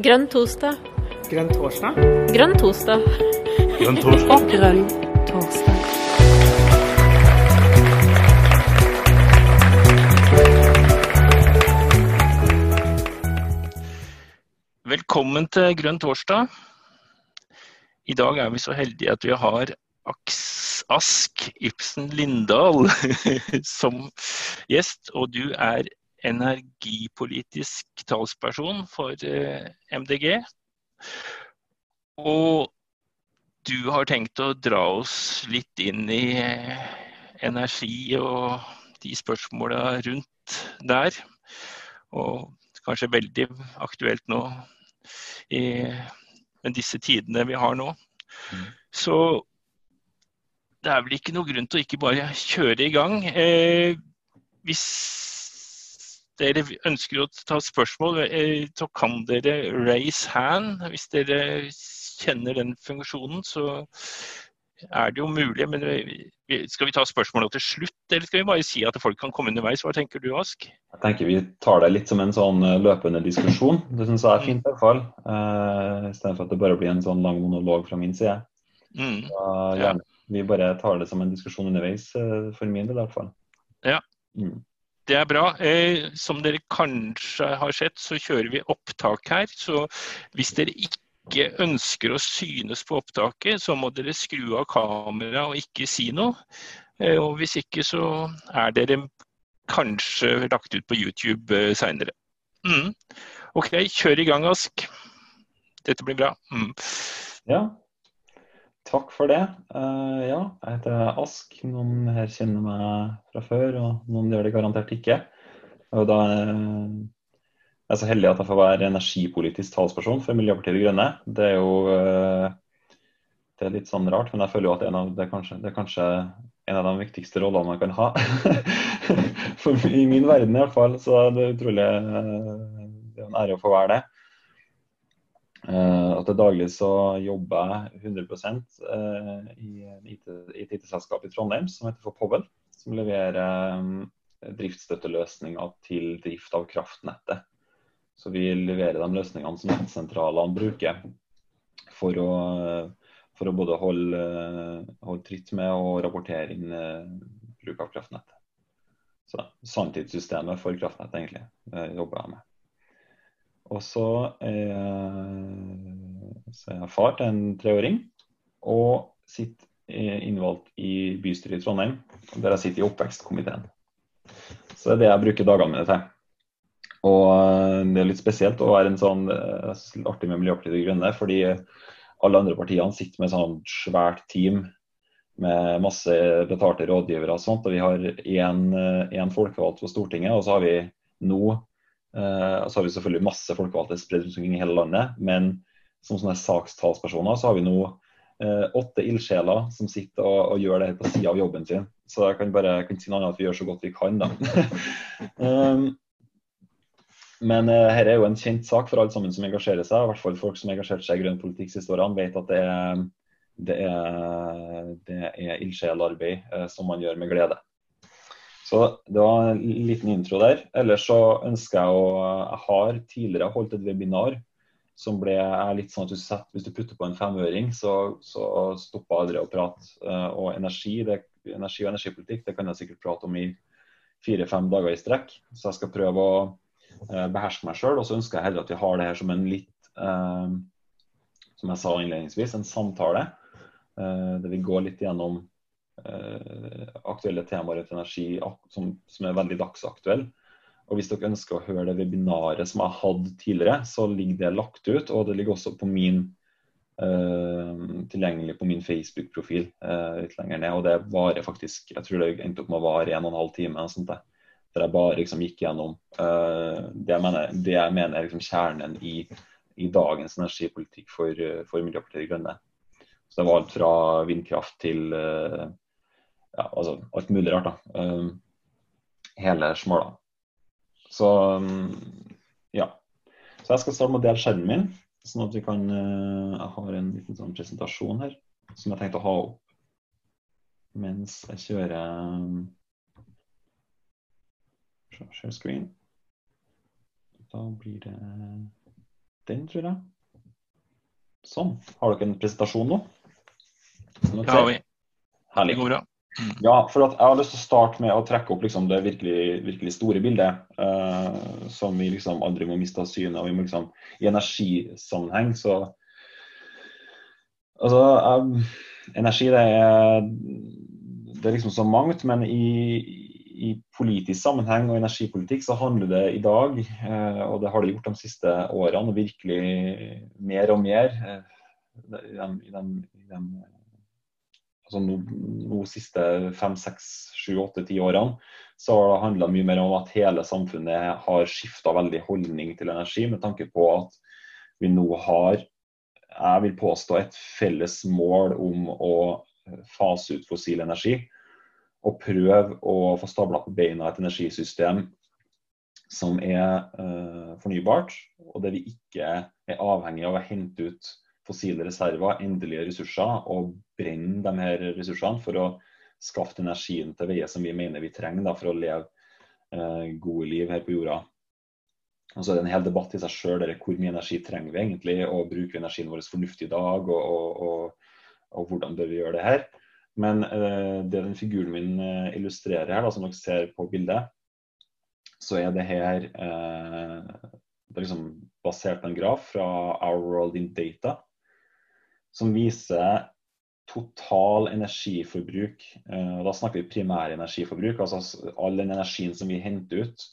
Grønn torsdag. Grønn torsdag? Grønn torsdag. Grønn torsdag? Grønn torsdag. Velkommen til Grønn torsdag. I dag er vi så heldige at vi har Ask Ibsen Lindahl som gjest. Og du er energipolitisk talsperson for eh, MDG. Og du har tenkt å dra oss litt inn i eh, energi og de spørsmåla rundt der. Og kanskje veldig aktuelt nå i med disse tidene vi har nå. Mm. Så det er vel ikke noe grunn til å ikke bare kjøre i gang. Eh, hvis dere ønsker å ta spørsmål, eh, så kan dere raise hand. Hvis dere kjenner den funksjonen, så er det jo mulig. Men skal vi ta spørsmålene til slutt, eller skal vi bare si at folk kan komme underveis? Hva tenker du, Ask? Jeg tenker Vi tar det litt som en sånn eh, løpende diskusjon. Det syns jeg er fint. i hvert fall. Eh, Istedenfor at det bare blir en sånn lang monolog fra min side. Mm. Så, ja. Vi bare tar det som en diskusjon underveis, eh, for min del i hvert fall. Ja. Mm. Det er bra. Eh, som dere kanskje har sett, så kjører vi opptak her. Så hvis dere ikke ønsker å synes på opptaket, så må dere skru av kameraet og ikke si noe. Eh, og hvis ikke, så er dere kanskje lagt ut på YouTube eh, seinere. Mm. OK, kjør i gang, Ask. Dette blir bra. Mm. Ja, takk for det. Uh, ja, jeg heter Ask. Noen her kjenner meg fra før, og noen gjør det garantert ikke. Og da er jeg så heldig at jeg får være energipolitisk talsperson for Miljøpartiet De Grønne. Det er jo uh, det er litt sånn rart, men jeg føler jo at av, det, er kanskje, det er kanskje en av de viktigste rollene man kan ha. for, I min verden i hvert fall. Så det er utrolig uh, det er en ære å få være det. Uh, at til daglig så jobber jeg 100 uh, i et IT IT-selskap i Trondheim som heter for Powell. Som leverer um, driftsstøtteløsninger til drift av kraftnettet. Så vi leverer de løsningene som nettsentralene bruker for å, for å både holde, holde tritt med og rapportere inn bruk av kraftnettet. Så sanntidssystemet for kraftnettet egentlig jobber jeg med. Og så er, jeg, så er jeg far til en treåring og sitter innvalgt i bystyret i Trondheim, der jeg sitter i oppvekstkomiteen. Så det er det jeg bruker dagene mine til. Og det er litt spesielt å være en sånn artig med Miljøpartiet De Grønne, fordi alle andre partiene sitter med sånn svært team med masse betalte rådgivere og sånt. Og vi har én folkevalgt på Stortinget, og så har vi nå Uh, så har vi selvfølgelig masse folkevalgte spredt rundt omkring i hele landet, men som sånne sakstalspersoner så har vi nå uh, åtte ildsjeler som sitter og, og gjør det på sida av jobben sin. Så jeg kan bare jeg kan si noe annet at vi gjør så godt vi kan, da. um, men uh, her er jo en kjent sak for alle sammen som engasjerer seg. I hvert fall folk som har engasjert seg i grønn politikk siste årene, vet at det er, det er, det er ildsjelarbeid som man gjør med glede. Så det var en liten intro der. Ellers så ønsker jeg å Jeg har tidligere holdt et webinar som ble litt sånn at du setter, Hvis du putter på en femøring, så, så stopper aldri å prate. Og energi, det, energi og energipolitikk det kan jeg sikkert prate om i fire-fem dager i strekk. Så jeg skal prøve å beherske meg sjøl. Og så ønsker jeg heller at vi har det her som en litt eh, Som jeg sa innledningsvis, en samtale. Eh, der vi går litt gjennom aktuelle temaer rundt energi som, som, er veldig dagsaktuelle. Og Hvis dere ønsker å høre det webinaret som jeg hadde tidligere, så ligger det lagt ut. Og det ligger også på min, uh, tilgjengelig på min Facebook-profil uh, litt lenger ned. Og det varer faktisk Jeg tror det endte opp med å vare en og en halv time. Sånt der. jeg bare liksom gikk gjennom det jeg mener, det jeg mener er liksom kjernen i, i, dagens energipolitikk for, for Miljøpartiet De Grønne. Så det var alt fra vindkraft til ja, altså alt mulig rart, da. Um, hele smala. Så um, ja. Så jeg skal starte med å dele skjermen min, sånn at vi kan uh, Jeg har en liten sånn presentasjon her som jeg tenkte å ha opp mens jeg kjører um, Share screen. Da blir det den, tror jeg. Sånn. Har dere en presentasjon nå? Det har vi. Det går bra. Ja, for jeg har lyst til å starte med å trekke opp liksom det virkelig, virkelig store bildet. Uh, som vi liksom aldri må miste av syne. og vi må liksom, I energisammenheng så Altså, um, energi det er, det er liksom så mangt, men i, i politisk sammenheng og energipolitikk så handler det i dag, eh, og det har det gjort de siste årene, virkelig mer og mer eh, i de, i de, de altså nå, nå siste fem, seks, sju, åtte, ti årene, så har det handla mye mer om at hele samfunnet har skifta veldig holdning til energi, med tanke på at vi nå har, jeg vil påstå, et felles mål om å fase ut fossil energi. Og prøve å få stabla på beina et energisystem som er eh, fornybart, og der vi ikke er avhengig av å hente ut fossile reserver, endelige ressurser, og brenne de her ressursene for å skaffe energien til veie som vi mener vi trenger da, for å leve eh, gode liv her på jorda. Og så er det en hel debatt i seg sjøl hvor mye energi trenger vi egentlig, og bruker vi energien vår fornuftig i dag, og, og, og, og, hvordan bør vi gjøre det her. Men eh, det den figuren min eh, illustrerer her, da, som dere ser på bildet, så er det her eh, det er liksom basert på en graf fra Our World in Data, som viser total energiforbruk. Eh, og da snakker vi primærenergiforbruk, altså all den energien som vi henter ut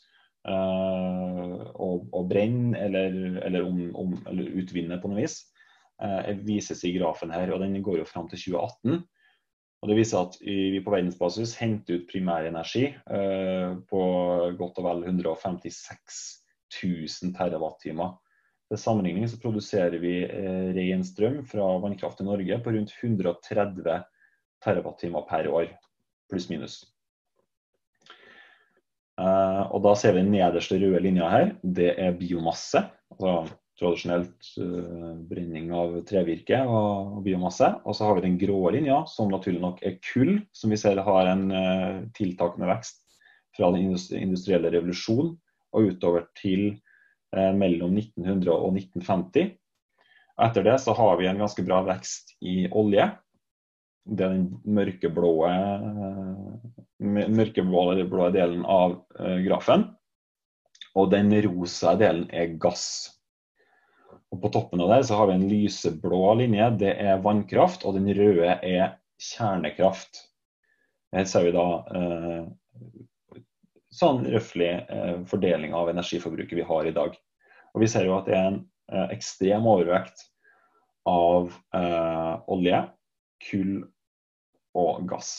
eh, og, og brenner eller, eller, om, om, eller, utvinner på noe vis, eh, vises i grafen her. og Den går jo fram til 2018. Og Det viser at vi på verdensbasis henter ut primærenergi på godt og vel 156 000 TWh. Til sammenligning så produserer vi eh, ren strøm fra vannkraft i Norge på rundt 130 TWh per år, pluss-minus. Eh, og Da ser vi den nederste røde linja her. Det er biomasse. altså Tradisjonelt eh, brenning av trevirke og, og, biomasse. Og så har vi den grå linja, som naturlig nok er kull, som vi ser har en uh, tiltakende vekst fra den industrielle revolusjonen og utover til mellom 1900 og 1950. Etter det så har vi en ganske bra vekst i olje. Det er den mørkeblå, mørkeblå delen av grafen. Og den rosa delen er gass. Og På toppen av det så har vi en lyseblå linje, det er vannkraft, og den røde er kjernekraft. Her ser vi da eh, sånn røftlig eh, fordeling av energiforbruket vi har i dag. Og Vi ser jo at det er en eh, ekstrem overvekt av eh, olje, kull og gass.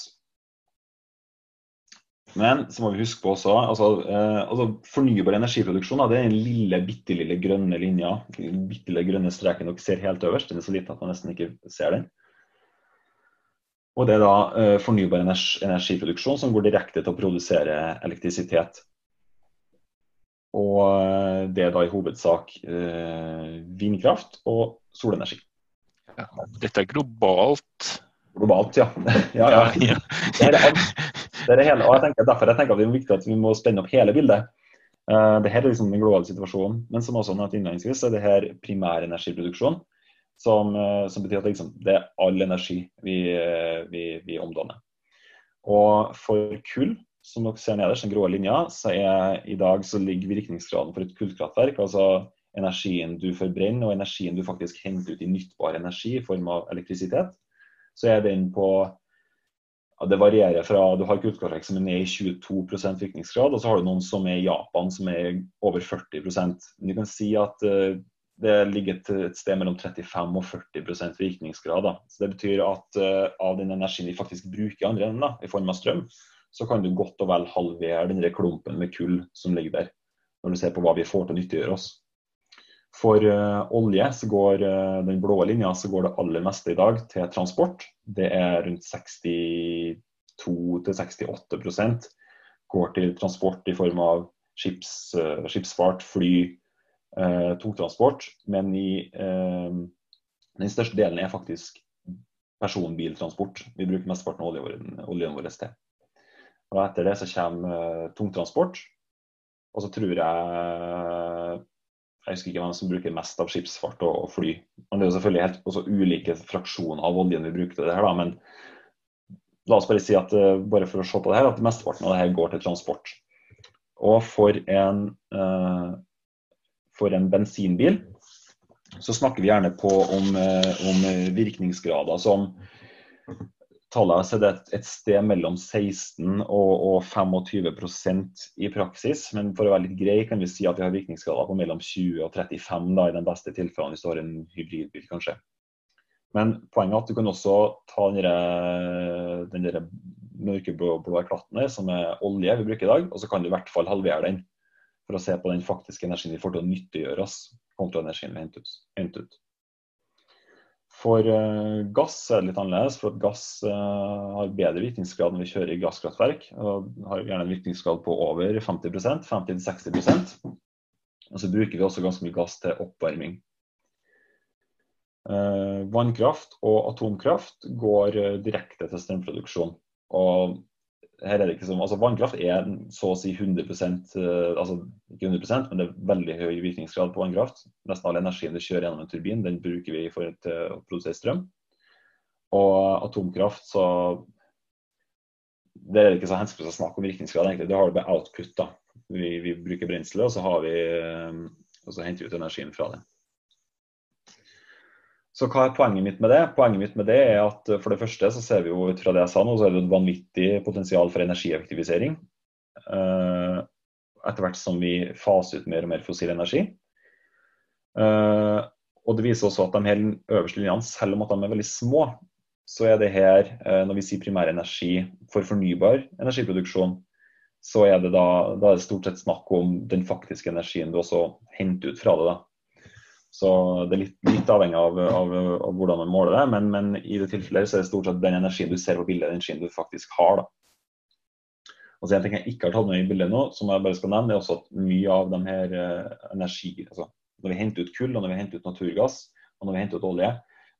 Men så må vi huske på også altså, eh, altså Fornybar energiproduksjon da, det er den lille, bitte lille grønne linja. bitte lille grønne streken dere ser helt øverst. Den er så liten at man nesten ikke ser den. Og Det er da eh, fornybar energi, energiproduksjon som går direkte til å produsere elektrisitet. Og eh, det er da i hovedsak eh, vindkraft og solenergi. Ja, dette er globalt. Globalt, ja. ja, ja. Ja, ja. Det er. Det er hele, og jeg tenker, derfor jeg tenker at det er viktig at vi må spenne opp hele bildet. Uh, det her er liksom den globale situasjonen. Men som også nevnt innledningsvis, er det her primærenergiproduksjon. Som, uh, som betyr at liksom, det er all energi vi, uh, vi, vi, omdanner. Og for kull, som dere ser nederst, den grå linja, så er i dag så ligger virkningsgraden for et kullkraftverk, altså energien du forbrenner og energien du faktisk henter ut i nyttbar energi i form av elektrisitet, så er den på ja, det varierer fra du har kullkraftverk som er ned i 22% virkningsgrad, og så har du noen som er i Japan som er over 40 Men du kan si at uh, det ligger et, et, sted mellom 35 og 40 virkningsgrad. Da. Så Det betyr at uh, av den energien vi faktisk bruker i andre enden, da, i form av strøm, så kan du godt og vel halvere den klumpen med kull som ligger der, når du ser på hva vi får til å nyttiggjøre oss. For uh, olje så går uh, den blå linja så går det aller meste i dag til transport. Det er rundt 62-68% går til transport i form av skips, skipsfart, fly, tungtransport. Men i, den største delen er faktisk personbiltransport. Vi bruker mesteparten av oljen, oljen vår til. Og etter det så kommer tungtransport. Og så tror jeg Jeg husker ikke hvem som bruker mest av skipsfart og, og fly. Men det er jo selvfølgelig helt også ulike fraksjoner av oljen vi bruker til det her, da. Men la oss bare si at uh, bare for å se på det her, at mesteparten av det her går til transport. Og for en, uh, for en bensinbil så snakker vi gjerne på om, uh, om virkningsgrader som tallet er et, et sted mellom 16 og, og 25% i praksis. Men for å være litt grei kan vi si at vi har virkningsgrader på mellom 20 og 35 da, i den beste tilfellene hvis du har en hybridbil, kanskje. Men poenget er at du kan også ta den der mørkeblå klatten som er olje vi bruker i dag, og så kan du i hvert fall halvere den for å se på den faktiske energien vi får til å nyttiggjøre oss kontra energien vi henter ut. For uh, gass er det litt annerledes, for at gass uh, har bedre virkningsgrad når vi kjører i gasskraftverk. og Har gjerne en virkningsgrad på over 50% 50-60% Og så bruker vi også ganske mye gass til oppvarming. Uh, vannkraft og atomkraft går direkte til strømproduksjon. Og her er det ikke som, altså Vannkraft er så å si 100 eh, altså ikke 100% men det er veldig høy virkningsgrad på vannkraft. Nesten all energien du kjører gjennom en turbin, den bruker vi for å produsere strøm. Og atomkraft, så det er ikke så hensiktsmessig å snakke om virkningsgrad, egentlig. Det har du bare output. da. Vi, vi bruker brenselet, og så, vi, eh, og så henter vi ut energien fra det. Så hva er poenget mitt med det? Poenget mitt med det er at eh, for det første så ser vi jo ut fra det jeg sa nå, så er det et vanvittig potensial for energieffektivisering. Uh, etter hvert som vi faser ut mer og mer fossil energi. Uh, og det viser også at de her øverste linjene, selv om at de er veldig små, så er det her, når vi sier primær energi for fornybar energiproduksjon, så er det da, da er det stort sett snakk om den faktiske energien du også henter ut fra det. da. Så det er litt, litt avhengig av, av, av, hvordan man måler det, men, men, i det tilfellet så er det stort sett den energien du ser på bildet, den energien du faktisk har. da. Og så En ting jeg ikke har tatt med i bildet nå, som jeg bare skal nevne, er også at mye av de her eh, energi altså Når vi henter ut kull, og når vi henter ut naturgass, og når vi henter ut olje,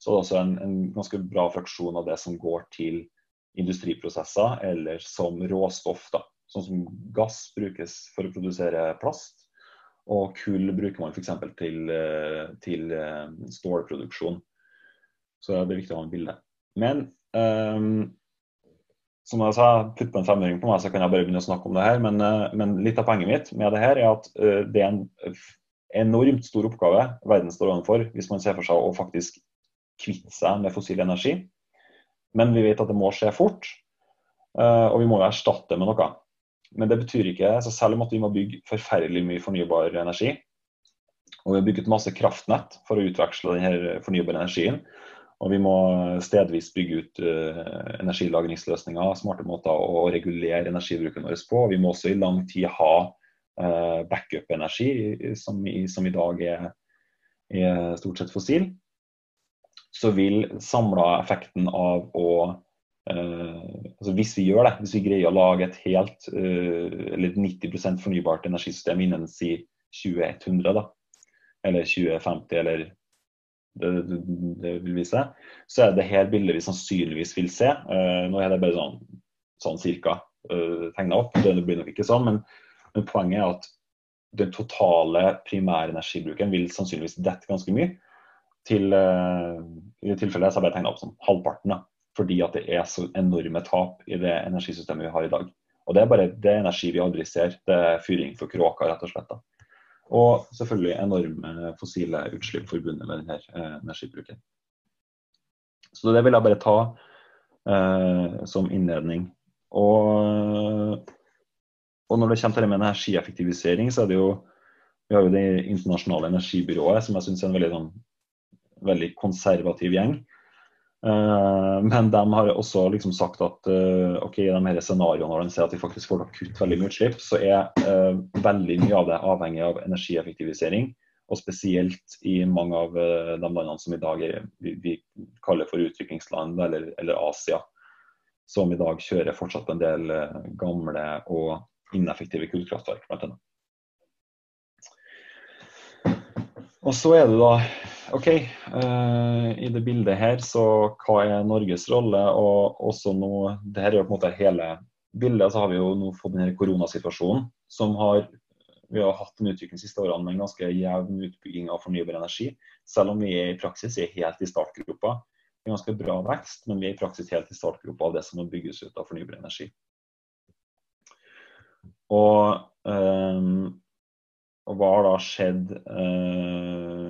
så er det også en, en ganske bra fraksjon av det som går til industriprosesser eller som råstoff. da. Sånn som gass brukes for å produsere plast. Og kull bruker man f.eks. Til, eh, til eh, stålproduksjon. Så det er viktig å ha en bilde. Men um, som jeg sa, putt på en femøring på meg, så kan jeg bare begynne å snakke om det her. Men, uh, men litt av poenget mitt med det her er at det er en enormt stor oppgave verden står overfor hvis man ser for seg å faktisk kvitte seg med fossil energi. Men vi vet at det må skje fort, og vi må jo erstatte med noe. Men det betyr ikke, så selv om at vi må bygge forferdelig mye fornybar energi, og vi har bygget masse kraftnett for å utveksle denne fornybare energien, og vi må stedvis bygge ut uh, energilagringsløsninger, smarte måter å regulere energibruken vår på. Vi må også i lang tid ha uh, backup-energi, som, som, i dag er, er stort sett fossil. Så vil samla effekten av å altså hvis vi gjør det, hvis vi greier å lage et helt uh, eller 90% fornybart energisystem innen si 2100, da, eller 2050, eller det, det, det vil vise, så er det her bildet vi sannsynligvis vil se. Uh, nå er det bare sånn, sånn cirka uh, tegna opp, det blir nok ikke sånn, men, men poenget er at den totale primærenergibruken vil sannsynligvis dette ganske mye. Til, I det tilfellet så har jeg bare tegna opp sånn halvparten. da fordi at det er så enorme tap i det energisystemet vi har i dag. Og Det er bare det er energi vi aldri ser. Det er fyring for kråka, rett og slett. Da. Og selvfølgelig enorme fossile utslipp forbundet med denne eh, energibruken. Så det vil jeg bare ta eh, som innledning. Og, og, når det kommer til det med energieffektivisering, så er det jo vi har jo Det internasjonale energibyrået, som jeg syns er en veldig, sånn, veldig konservativ gjeng. Uh, men de har også liksom sagt at uh, ok, i de her scenarioene når de ser at de faktisk får til å veldig mye utslipp, så er uh, veldig mye av det avhengig av energieffektivisering. Og spesielt i mange av de landene som i dag er, vi, vi, kaller for utviklingsland, eller, eller, Asia. Som i dag kjører fortsatt en del gamle og ineffektive kullkraftverk. Og så er det da OK, uh, i det bildet her, så hva er Norges rolle? Og også nå, det her er jo på en måte hele bildet, så har vi jo nå fått denne koronasituasjonen som har vi har hatt en utvikling de siste årene med en ganske jevn utbygging av fornybar energi. Selv om vi i praksis er helt i startgropa. Er ganske bra vekst, men vi er i praksis helt i startgropa av det som må bygges ut av fornybar energi. Og, um, og hva har da skjedd uh,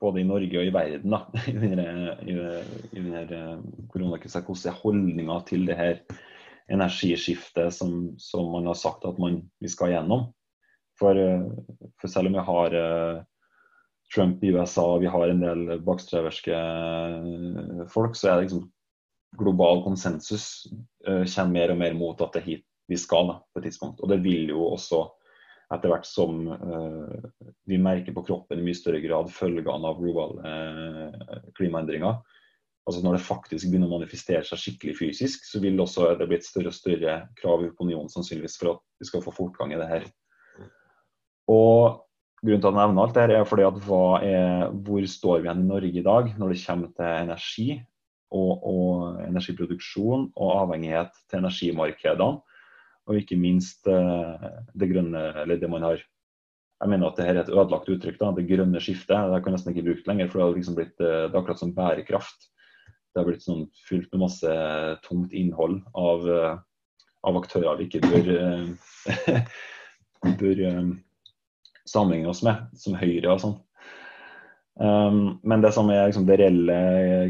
både i Norge og i verden da, denne koronakrisa. Hvordan er holdninga til det her energiskiftet som, som, man har sagt at man, vi skal gjennom? For, for selv om vi har uh, Trump i USA og vi har en del bakstreverske folk, så er det liksom global konsensus kommer mer og mer mot at det er hit vi skal da, på et tidspunkt. Og det vil jo også etter hvert som vi merker på kroppen i mye større grad følgene av globale uh, klimaendringer. Altså Når det faktisk begynner å manifestere seg skikkelig fysisk, så vil også det bli et større og større krav i opinionen sannsynligvis for at vi skal få fortgang i det her. Og Grunnen til at jeg nevner alt dette er fordi at er, hvor står vi igjen i Norge i dag når det kommer til energi og, og energiproduksjon og avhengighet til energimarkedene og ikke minst eh, det grønne, eller det man har Jeg mener at det her er et ødelagt uttrykk, da, det grønne skiftet. Det kan nesten ikke brukt lenger, for det har liksom blitt eh, det er akkurat som bærekraft. Det har blitt sånn fylt med masse tungt innhold av, eh, av aktører vi ikke bør, bør sammenligne oss med, som Høyre og sånn. Um, men det som er liksom, det reelle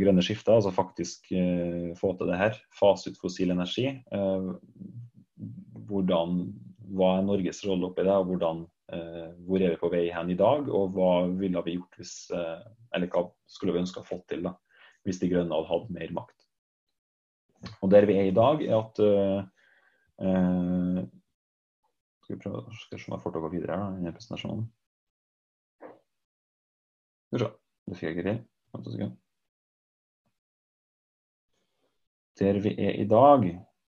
grønne skiftet, altså faktisk uh, få til det her, fase ut fossil energi, uh, hvordan, hva er Norges rolle oppi det, og hvordan, eh, hvor er vi på vei hen i dag, og hva ville vi gjort hvis eh, Eller hva skulle vi ønske å få til da, hvis De Grønne hadde hatt mer makt. Og Der vi er i dag, er at eh, eh Skal vi prøve skal se om jeg får til å gå videre her, denne presentasjonen. Skal vi. Det fikk jeg ikke til. Der vi er i dag,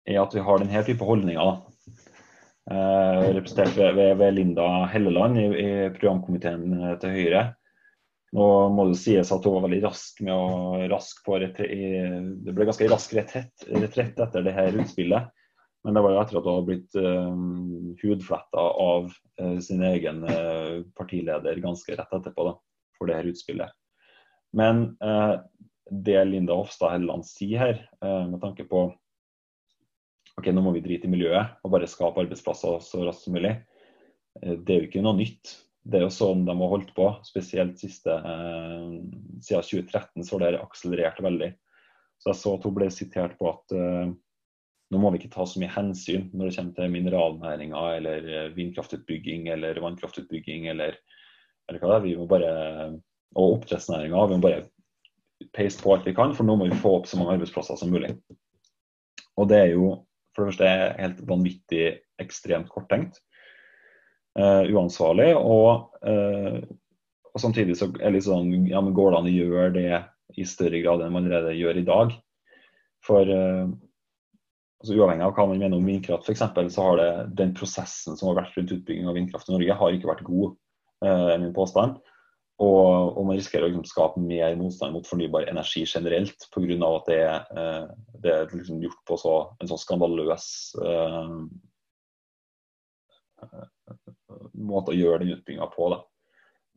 er at vi har denne type holdninger. da. Eh, representert ved, ved, ved, Linda Helleland i, i programkomiteen eh, til Høyre. Nå må det sies at hun var veldig rask med å rask på Det ble ganske rask retrett, retrett etter det her utspillet. Men det var jo etter at hun hadde blitt uh, hudfletta av uh, sin egen uh, partileder ganske rett etterpå da, for det her utspillet. Men uh, det Linda Hofstad Helleland sier her, med tanke på ok, nå må vi drite i miljøet og bare skape arbeidsplasser så raskt som mulig. Eh, det er jo ikke noe nytt. Det er jo sånn de har holdt på, spesielt siste, eh, siden 2013 så har det akselerert veldig. Så Jeg så at hun ble sitert på at eh, nå må vi ikke ta så mye hensyn når det kommer til mineralnæringa eller eh, vindkraftutbygging eller vannkraftutbygging eller, eller hva det er. Vi må bare, og oppdrettsnæringa. Vi må bare peise på alt vi kan, for nå må vi få opp så mange arbeidsplasser som mulig. Og det er jo for det første er helt vanvittig ekstremt korttenkt. Uh, uansvarlig. Og, uh, og, samtidig så er det litt sånn ja, men Går det an å gjøre det i større grad enn man allerede gjør i dag? For uh, altså Uavhengig av hva man mener om vindkraft, f.eks., så har det den prosessen som har vært rundt utbygging av vindkraft i Norge, har ikke vært god, er min påstand. Og, og, man risikerer å liksom skape mer motstand mot fornybar energi generelt pga. at det, eh, det er liksom gjort på så, en sånn skandaløs eh, måte å gjøre den utbygginga på. Da.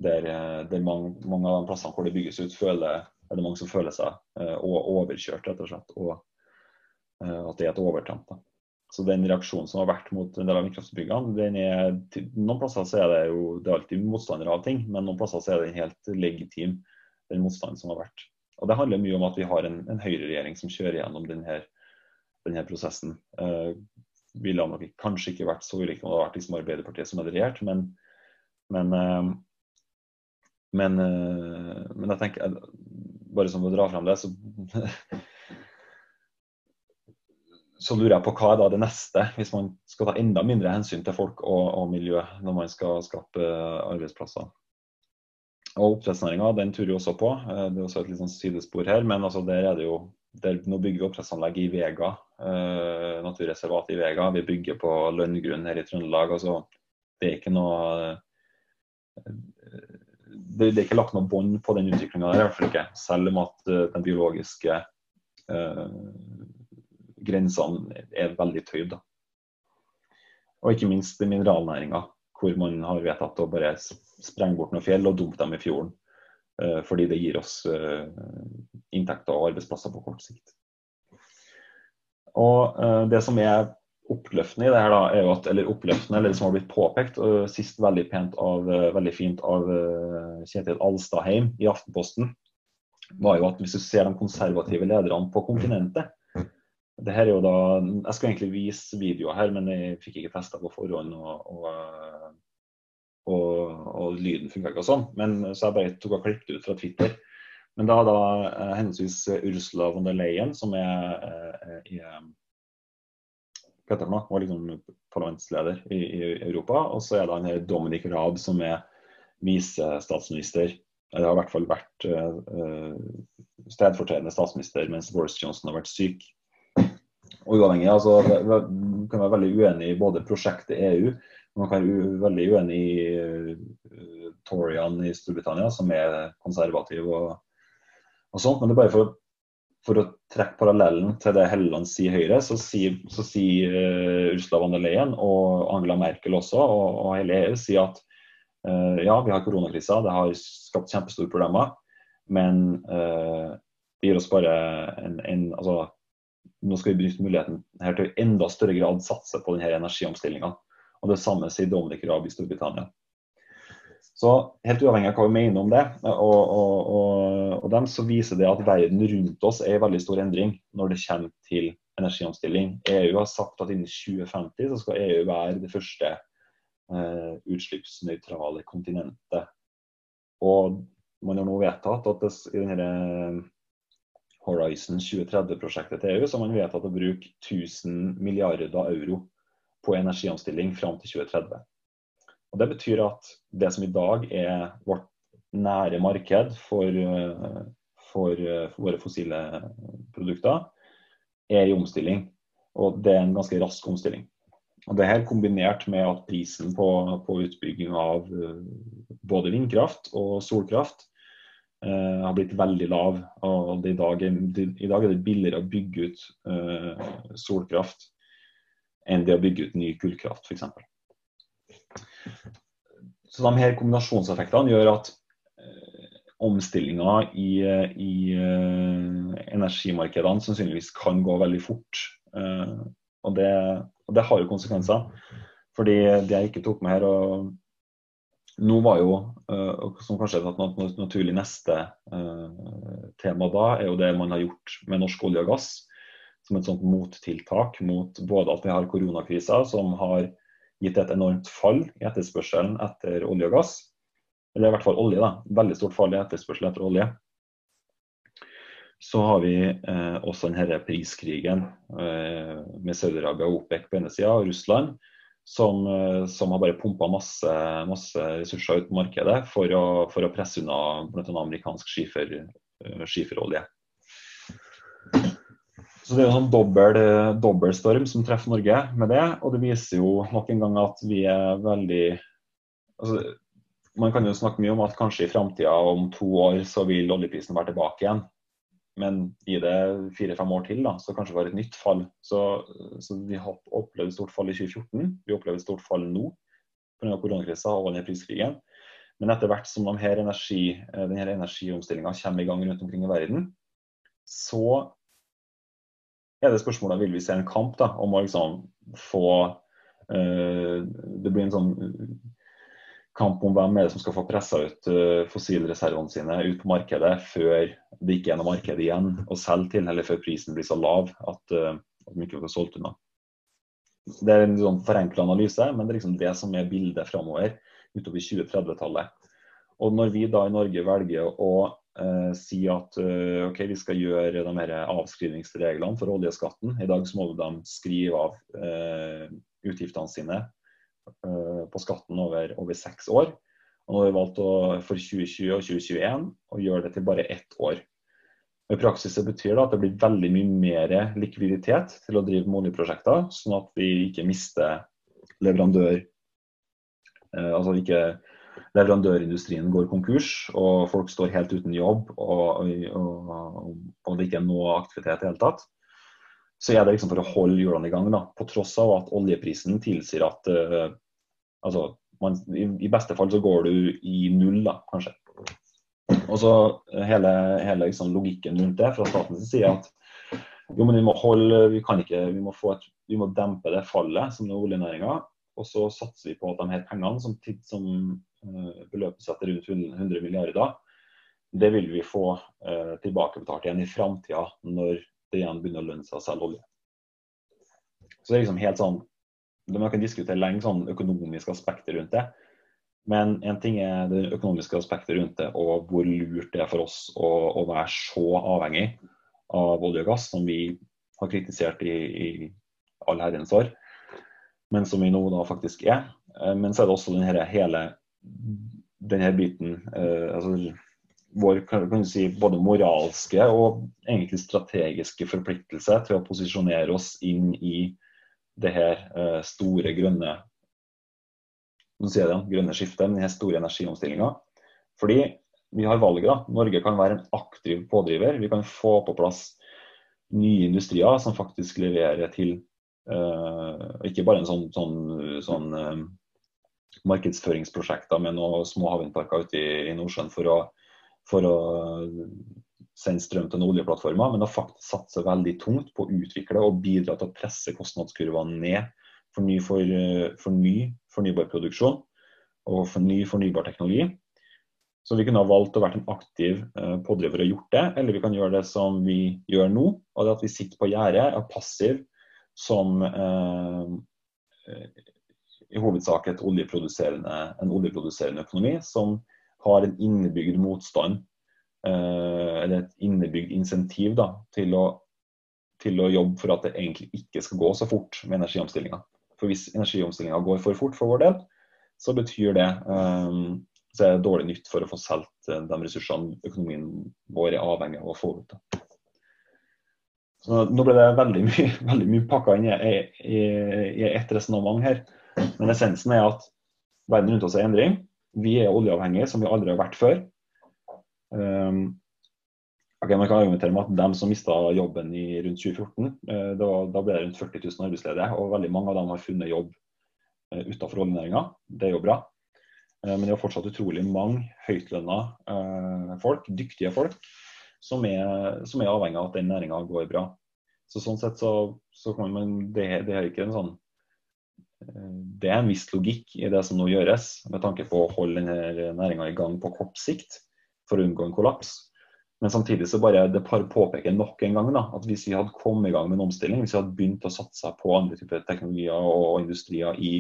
Der, eh, der mange, mange, av de plassene hvor det bygges ut, føler, er det mange som føler seg eh, overkjørt, rett og slett. Og eh, at det er et overtramp. Så den reaksjonen som har vært mot en del av er, noen plasser så er det jo det er alltid motstandere av ting, men noen plasser så er den helt legitim, den motstanden som har vært. Og Det handler mye om at vi har en, en høyreregjering som kjører gjennom denne, denne prosessen. Eh, ville nok kanskje ikke vært så ulike om det hadde vært liksom Arbeiderpartiet som hadde regjert, men, men, eh, men, eh, men jeg tenker, bare som å dra fram det, så så lurer jeg på hva er da det neste, hvis man skal ta enda mindre hensyn til folk og, og miljø når man skal skape arbeidsplasser. Og Oppdrettsnæringa turer jo også på. Eh, det er også et litt sånn sidespor her. Men altså der er det jo der, Nå bygger vi oppdrettsanlegg i Vega, eh, naturreservat i Vega. Vi bygger på lønngrunn her i Trøndelag. altså Det er ikke noe eh, det, det er ikke lagt noe bånd på den utviklinga der, i hvert fall ikke. Selv om at den biologiske grensene er veldig tøyd. Og ikke minst mineralnæringa, hvor man har vedtatt å bare sprenge bort noen fjell og dumpe dem i fjorden. Eh, fordi det gir oss eh, inntekter og arbeidsplasser på kort sikt. Og eh, Det som er oppløftende i det her, da, er jo at, eller oppløftende, eller det som har blitt påpekt sist veldig, pent av, veldig fint av Kjetil Alstadheim i Aftenposten, var jo at hvis du ser de konservative lederne på kontinentet, det her er jo da, Jeg skulle egentlig vise videoer her, men jeg fikk ikke testa på forhånd. Og, og, og, og lyden funka ikke og sånn. Men, så jeg bare tok og klippet ut fra Twitter. Men da da eh, henholdsvis Ursula von der Leyen, som er eh, hva heter det var liksom parlamentsleder i, i, Europa. Og så er det han her Dominic Raab, som er visestatsminister. Eller har i hvert fall vært uh, stedfortredende statsminister mens Boris Johnson har vært syk uavhengig. altså Man kan være veldig uenig i både prosjektet EU, man kan være veldig uenig i uh, Torian i Storbritannia, som er konservativ og, og sånt. Men det er bare for, for, å trekke parallellen til det Helleland sier Høyre, så sier, så sier uh, Ursula von der Leyen og Angela Merkel også, og, og hele EU sier at uh, ja, vi har koronakrisa, det har skapt kjempestore problemer, men det gir oss bare en, en altså, nå skal vi bruke muligheten her til å enda større grad satse på denne energiomstillinga. Og det samme sier Dominic Raab i Storbritannia. Så helt uavhengig av hva vi mener om det, og, og, og, og dem, så viser det at verden rundt oss er i veldig stor endring når det kommer til energiomstilling. EU har sagt at innen 2050 så skal EU være det første eh, utslippsnøytrale kontinentet. Og man har nå vedtatt at det, i denne Horizon 2030-prosjektet til EU, har man vedtatt å bruke 1000 milliarder euro på energiomstilling fram til 2030. Og Det betyr at det som i dag er vårt nære marked for, for, for våre fossile produkter, er i omstilling. Og det er en ganske rask omstilling. Og det her Kombinert med at prisen på, på utbygging av både vindkraft og solkraft Uh, har blitt veldig lav. og i dag, I dag er det billigere å bygge ut eh, solkraft enn det å bygge ut ny kullkraft, f.eks. Så de her kombinasjonseffektene gjør at eh, omstillinga i, i energimarkedene sannsynligvis kan gå veldig fort. og det, og det har jo konsekvenser. Fordi det jeg ikke tok med her, og nå var jo, uh, som kanskje er et naturlig neste uh, tema da, er jo det man har gjort med norsk olje og gass. Som et sånt mottiltak mot både at vi har koronakrisa, som har gitt et enormt fall i etterspørselen etter olje og gass. Eller i hvert fall olje, da. Veldig stort fall i etterspørsel etter olje. Så har vi eh, også denne priskrigen eh, med Saudi-Arabia og OPEC på ene sida, og Russland som, eh, som, har bare pumpa masse, masse, ressurser ut på markedet for å, for å presse unna bl.a. amerikansk skifer, eh, skiferolje. Så Det er en sånn dobbel, dobbeltstorm som treffer Norge med det. Og det viser jo nok en gang at vi er veldig altså, Man kan jo snakke mye om at kanskje i framtida, om to år, så vil oljeprisen være tilbake igjen. Men gi det fire-fem år til, da, så kanskje det var et nytt fall. Så, så vi har opplevd stort fall i 2014. Vi opplever et stort fall nå pga. koronakrisa og denne priskrigen. Men etter hvert som denne, energi, eh, denne energiomstillinga kommer i gang rundt omkring i verden, så er det spørsmålet vil vi se en kamp da, om å liksom få uh, Det blir en sånn kamp om hvem er det som skal få pressa ut uh, fossilreservene sine ut på markedet før det ikke er noe marked igjen å selge til, eller før prisen blir så lav at, uh, at de ikke får solgt unna. Det er en sånn forenkla analyse, men det er liksom det som er bildet framover utover 2030-tallet. Og når vi da i Norge velger å eh, si at eh, ok, vi skal gjøre de her avskrivningsreglene for oljeskatten, i dag så må de skrive av eh, utgiftene sine Eh, på skatten over, over seks år. Og nå har vi valgt å, for 2020 og 2021 å gjøre det til bare ett år. I praksis det betyr det at det blir veldig mye mer likviditet til å drive med oljeprosjekter, sånn at vi ikke mister leverandør eh, Altså ikke leverandørindustrien går konkurs og folk står helt uten jobb og, og, og, og det ikke er noe aktivitet i det hele tatt. Så er det liksom for å holde hjulene i gang. da, På tross av at oljeprisen tilsier at uh, altså, man, i, i, beste fall så går du i null, da, kanskje. Og så hele, hele liksom, logikken rundt det fra statens side at jo, men vi må holde, vi kan ikke, vi må, et, vi må dempe det fallet som er oljenæringa. Og så satser vi på at de her pengene som, som uh, beløper seg til rundt 100 milliarder, det vil vi få uh, tilbakebetalt igjen i framtida når det igjen begynner å lønne seg å selge olje. Så det er liksom helt sånn Man kan diskutere lenge sånn økonomiske aspekter rundt det. Men en ting er det økonomiske aspektet rundt det, og hvor lurt det er for oss å, å være så avhengig av olje og gass, som vi har kritisert i, i all herrens år, men som vi nå da faktisk er. Eh, men så er det også denne hele denne biten eh, altså vår si, både moralske og egentlig strategiske forpliktelse til å posisjonere oss inn i det her uh, store grønne det, grønne skiftet, denne store energiomstillinga. Fordi vi har valget. da. Norge kan være en aktiv pådriver. Vi kan få på plass nye industrier som faktisk leverer til uh, ikke bare en sånn, sånn, sånn uh, markedsføringsprosjekter med noen små havvindparker ute i, i Nordsjøen for å for å sende strøm til noen oljeplattformer, men har faktisk satse veldig tungt på å utvikle og bidra til å presse kostnadskurvene ned for ny, for, for ny fornybar produksjon og for ny fornybar teknologi. Så vi kunne ha valgt å være en aktiv uh, pådriver og gjort det, eller vi kan gjøre det som vi gjør nå, og det at vi sitter på gjerdet, er passiv som eh, i hovedsak oljeproduserende, en oljeproduserende økonomi som har en innebygd motstand, eh, eller et innebygd insentiv da, til å, til å, jobbe for at det egentlig ikke skal gå så fort med energiomstillinga. For hvis energiomstillinga går for fort for vår del, så betyr det um, så er det dårlig nytt for å få solgt eh, de ressursene økonomien vår er avhengig av å få ut. Da. Så Nå ble det veldig mye, veldig mye pakka inn i, i, i ett resonnement her. Men essensen er at verden rundt oss er endring. Vi er oljeavhengige, som vi aldri har vært før. Um, okay, man kan argumentere med at de som mista jobben i rundt 2014, uh, da, da, ble det rundt 40 000 arbeidsledige. Og veldig mange av dem har funnet jobb uh, utenfor oljenæringa. Det er jo bra. Uh, men det er fortsatt utrolig mange høytlønna uh, folk, dyktige folk, som er, som er avhengig av at den næringa går bra. Så Sånn sett så, så kan man, det, det er ikke en sånn det er en viss logikk i det som nå gjøres, med tanke på å holde denne næringa i gang på kort sikt for å unngå en kollaps. Men samtidig så bare det påpeker nok en gang da, at hvis vi hadde kommet i gang med en omstilling, hvis vi hadde begynt å satse på andre typer teknologier og industrier i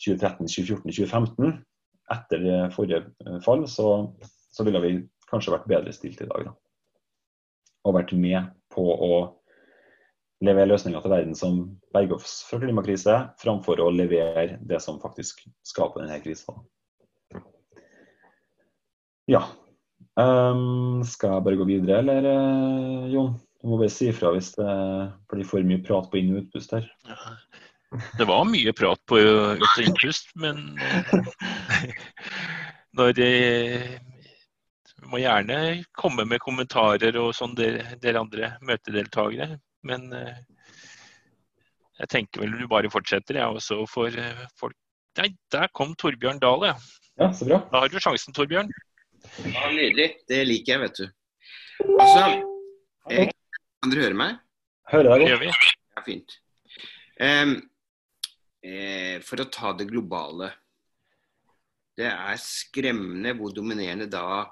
2013, 2014, 2015, etter forrige fall, så, så ville vi kanskje vært bedre stilt i dag. Da. Og vært med på å levere løsninger til verden som berger oss fra klimakrise, framfor å levere det som faktisk skaper denne krisa. Ja. Um, skal jeg bare gå videre, eller uh, Jon? Du må bare si ifra hvis det blir for mye prat på inn- og utpust her. Det var mye prat på ut- og innpust, men uh, når det må gjerne komme med kommentarer og sånn, dere, dere andre møtedeltakere. Men eh, jeg tenker vel du bare fortsetter, jeg også for eh, folk Nei, der kom Torbjørn Dahl, ja. ja. Så bra. Da har du sjansen, Torbjørn. Ja, Nydelig. Det liker jeg, vet du. Altså, jeg, kan dere høre meg? Hører deg godt. Ja, fint. Um, eh, for å ta det globale. Det er skremmende hvor dominerende da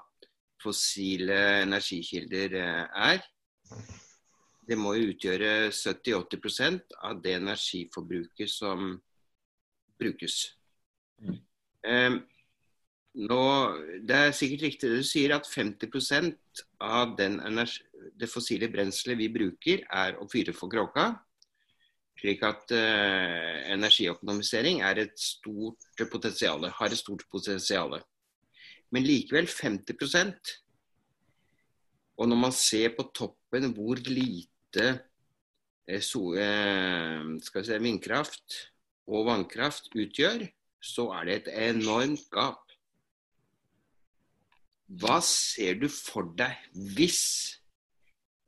fossile energikilder eh, er det må jo utgjøre 70-80% av det energiforbruket som brukes. Mm. Eh, nå, det er sikkert riktig det du sier, at 50% av energi, det fossile brenselet vi bruker, er å fyre for kråka. Slik at eh, energiøkonomisering er et stort potensial, har et stort potensial. Men likevel 50% Og når man ser på toppen hvor lite lite eh, so, eh, si, vindkraft og vannkraft utgjør, så er det et enormt gap. Hva ser du for deg hvis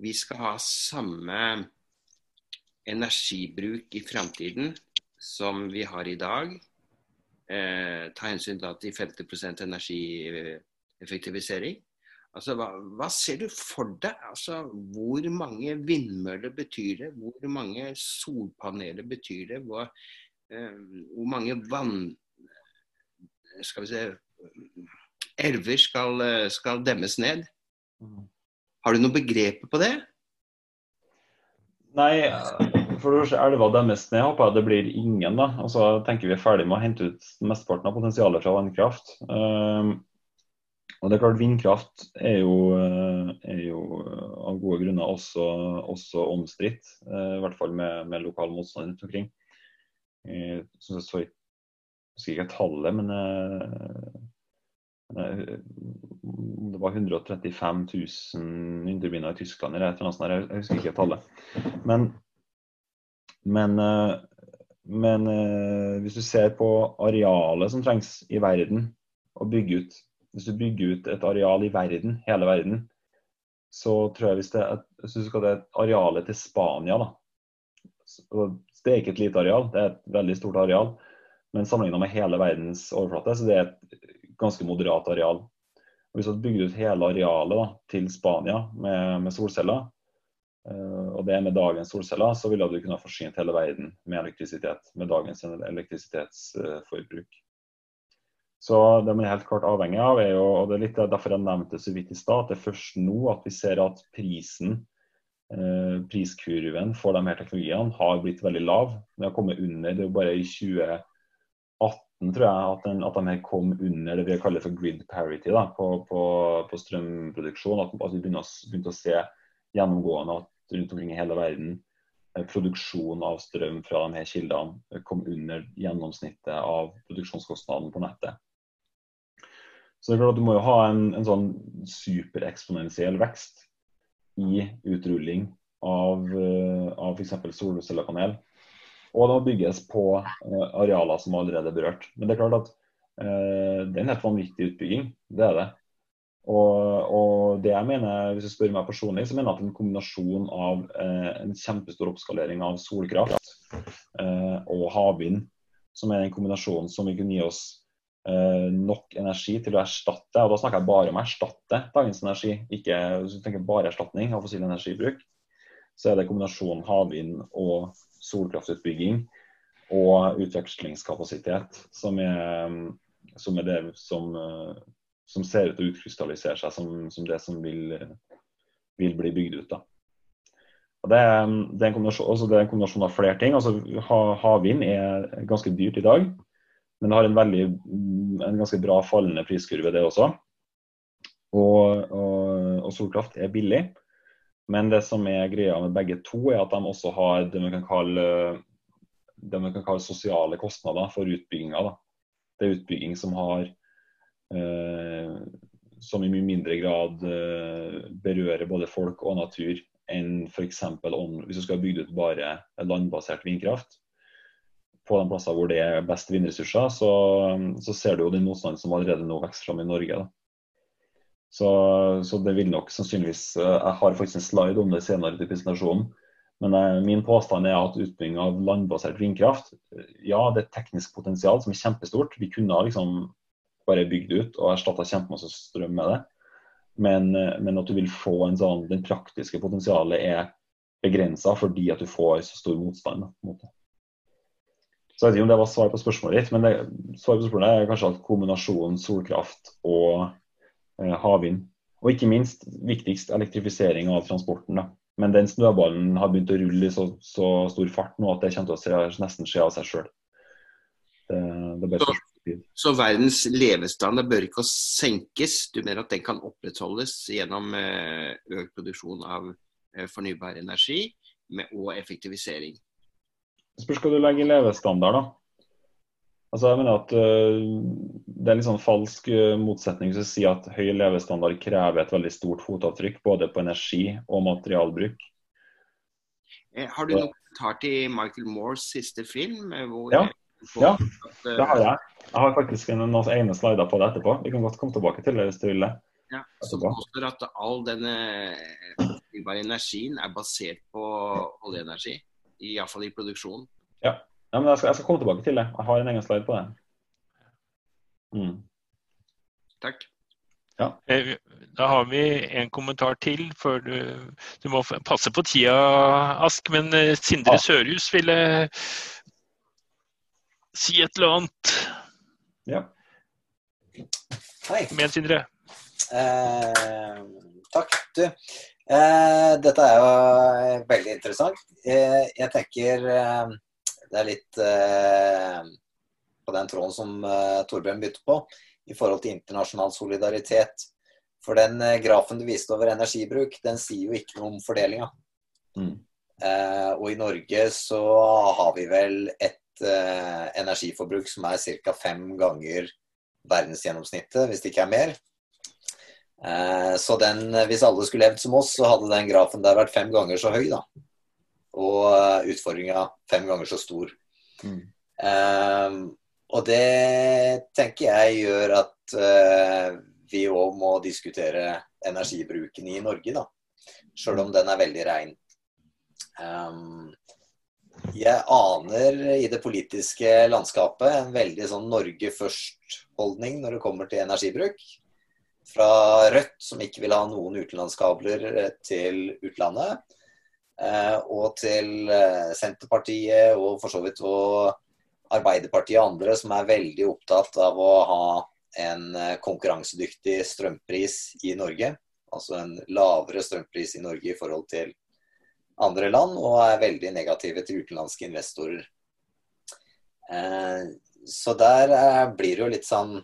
vi skal ha samme energibruk i framtiden som vi har i dag, eh, ta hensyn til at de 50% energieffektivisering. Altså, hva, hva, ser du for deg? Altså, hvor mange vindmøller betyr det? Hvor mange solpaneler betyr det? Hvor, eh, hvor mange vann... Skal vi se Elver skal, skal demmes ned. Mm. Har du noe begrep på det? Nei, for det første elva demmes ned, håper jeg det blir ingen. da. Og så tenker vi er ferdig med å hente ut mesteparten av potensialet fra vannkraft. Um, og det er klart Vindkraft er jo, er jo av gode grunner også, også omstridt, uh, i hvert fall med, med lokal motstand rundt omkring. Jeg, jeg, så, jeg husker ikke tallet, men det var 135 000 vindturbiner i Tyskland, eller et eller annet jeg husker ikke tallet. Men, men, eh, men, eh, hvis du ser på arealet som trengs i verden å bygge ut Hvis du bygger ut et areal i verden, hele verden, så tror jeg hvis det, hvis du skal det arealet til Spania da, Det er ikke et lite areal, det er et veldig stort areal. Men sammenlignet med hele verdens overflate, så det er et ganske moderat areal. Og hvis du bygger ut hele arealet da, til Spania med, med solceller, uh, og det er med dagens solceller, så ville du kunne forsynt hele verden med elektrisitet. Med dagens elektrisitetsforbruk. Så det man er helt klart avhengig av, er jo, og det er litt derfor jeg nevnte så vidt i stad, at det er først nå at vi ser at prisen eh, priskurven for de her teknologiene har blitt veldig lav. Den har kommet under. Det er jo bare i 2018 tror jeg at, den, at de kom under det vi kaller for grid parity da, på, på, på strømproduksjon. At, at vi begynte å, begynte å, se gjennomgående at rundt omkring i hele verden eh, produksjon av strøm fra de her kildene kom under gjennomsnittet av produksjonskostnaden på nettet. Så det er klart at Du må jo ha en, en sånn supereksponentiell vekst i utrulling av, uh, av f.eks. solcellepanel og det må bygges på uh, arealer som allerede er berørt. Men det er klart at eh, det er en helt vanvittig utbygging. Det er det. Og, og, det jeg mener, hvis du spør meg personlig, så mener jeg at en kombinasjon av eh, en kjempestor oppskalering av solkraft og havvind, som er den kombinasjonen som vil kunne gi oss nok energi til å erstatte, og da snakker jeg bare om å erstatte dagens energi, ikke hvis du tenker bare erstatning av fossil energibruk, så er det kombinasjonen havvind og solkraftutbygging og utvekslingskapasitet som er, som er det som, som, ser ut til å utkrystallisere seg som, som det som vil, vil, bli bygd ut. Da. Det, er, det, er altså det, er en kombinasjon av flere ting. Altså, havvind er ganske dyrt i dag, men det har en, veldig, en ganske bra fallende priskurve, det også. Og, og, og solkraft er billig. Men det som er greia med begge to, er at de også har det man kan kalle, man kan kalle sosiale kostnader for utbygginga. Det er utbygging som har eh, som i mye mindre grad eh, berører både folk og natur enn f.eks. hvis du skal bygge ut bare landbasert vindkraft. På de plasser hvor det er best vindressurser, så, så ser du jo den motstanden som allerede nå vokser fram i Norge. Så, så, det vil nok sannsynligvis eh, Jeg har faktisk en slide om det senere i presentasjonen. Men jeg, min påstand er at utbygging av landbasert vindkraft Ja, det er et teknisk potensial som er kjempestort. Vi kunne ha liksom bare bygd ut og erstatta kjempemasse strøm med det. Men, eh, men, at du vil få en sånn Den praktiske potensialet er begrensa fordi at du får så stor motstand mot det. Så jeg vet ikke om det var svar på spørsmålet ditt, men det, svaret på spørsmålet er kanskje at kombinasjonen solkraft og Eh, havvind. Og ikke minst, viktigst, elektrifisering av transporten. Da. Men den snøballen har begynt å rulle i så, så, stor fart nå at det kommer til å se, nesten skje av seg sjøl. Så, så, verdens levestandard bør ikke senkes? Du mener at den kan opprettholdes gjennom eh, økt produksjon av eh, fornybar energi og effektivisering? Spørs hva du legger i levestandard, da. Altså, jeg mener at uh, Det er en litt sånn falsk uh, motsetning å sier at høy levestandard krever et veldig stort fotavtrykk både på energi og materialbruk. Eh, har du noen kommentar til Michael Moores siste film? ja, ja at, uh, det har jeg. Jeg har faktisk en, noen egne slider på det etterpå. Vi kan godt komme tilbake til det hvis du vil det. Ja, som påstår at all denne fornybare energien er basert på oljeenergi Iallfall i produksjonen. Ja, men jeg skal, jeg skal, komme tilbake til det. Jeg har en egen slide på det. Mm. Takk. Ja. Eh, da har vi en kommentar til før du Du må passe på tida, Ask, men eh, Sindre Ja. Sørhus ville si et eller annet. Ja. Hei. Kom igjen, Sindre. Eh, takk, du. Eh, dette er jo eh, veldig interessant. Eh, jeg tenker eh, det er litt eh, på den tråden som eh, Torbjørn begynte på, i forhold til internasjonal solidaritet. For den grafen du viste over energibruk, den sier jo ikke noe om fordelinga. Mm. Eh, og i Norge så har vi vel et energiforbruk som er ca. fem ganger verdensgjennomsnittet, hvis det ikke er mer. Eh, så den, hvis alle skulle levd som oss, så hadde den grafen der vært fem ganger så høy, da. Og eh, utfordringa fem ganger så stor. Mm. Um, og det tenker jeg gjør at uh, vi òg må diskutere energibruken i Norge, da. Sjøl om den er veldig rein. Um, jeg aner i det politiske landskapet en veldig sånn Norge først-holdning når det kommer til energibruk. Fra Rødt, som ikke vil ha noen utenlandskabler eh, til utlandet, eh, og til eh, Senterpartiet og for så vidt og Arbeiderpartiet og andre som er veldig opptatt av å ha en konkurransedyktig strømpris i Norge. Altså en lavere strømpris i Norge i forhold til andre land, og er veldig negative til utenlandske investorer. Så der blir det jo litt sånn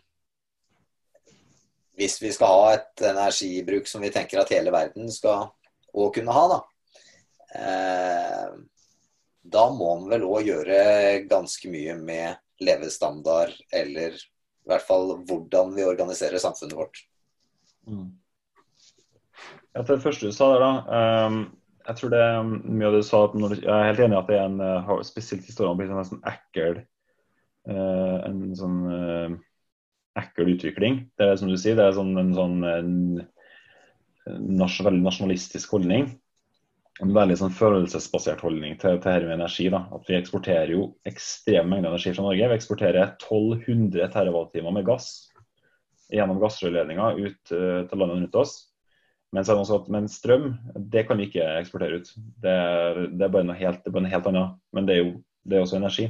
Hvis vi skal ha et energibruk som vi tenker at hele verden skal òg kunne ha, da. Eh, da må man vel òg gjøre ganske mye med levestandard, eller i hvert fall hvordan vi organiserer samfunnet vårt. Mm. Ja, til det første du sa der, da. Um, jeg tror det er mye av det du sa når Jeg er helt enig i at det er en spesielt historie spesielt å bli en nesten ekkel uh, En sånn eh, ekkel utvikling. Det er som du sier, det er sånn, en sånn en, nas, veldig nasjonalistisk holdning. En veldig sånn følelsesbasert holdning til, til her med energi. da, at Vi eksporterer jo ekstreme mengder energi fra Norge. Vi eksporterer 1200 TWh med gass gjennom gassrørledninger ut uh, til landene rundt oss. Men, at, men strøm det kan vi ikke eksportere ut. Det er, det er bare noe helt, helt annet. Men det er jo det er også energi.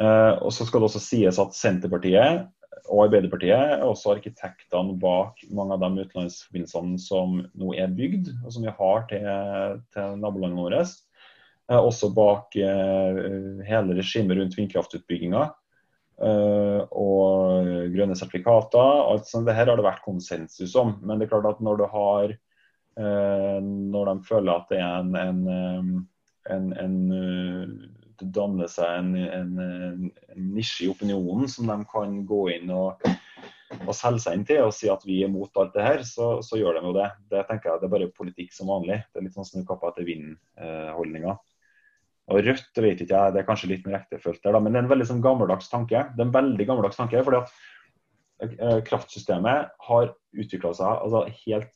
Uh, og så skal det også sies at Senterpartiet og Arbeiderpartiet er også arkitektene bak mange av de utenlandsforbindelsene som nå er bygd, og som vi har til, til nabolandene våre. Eh, også bak eh, hele regimet rundt vindkraftutbygginga. eh, og grønne sertifikater. alt sånt. Det har det vært konsensus om. Men det er klart at når har eh, Når de føler at det er en, en, um, en, en danner seg en, en, en nisje i opinionen som de kan gå inn og, og selge seg inn til og si at vi er mot alt det her, så, så gjør de jo det. Det tenker jeg det er bare politikk som vanlig. Det er litt sånn snu kappa etter vind-holdninga. Og Rødt vet ikke jeg, det er kanskje litt mer ektefølt der, da, men det er en veldig sånn gammeldags tanke. Det er en veldig gammeldags tanke, fordi at eh, kraftsystemet har utvikla seg altså, helt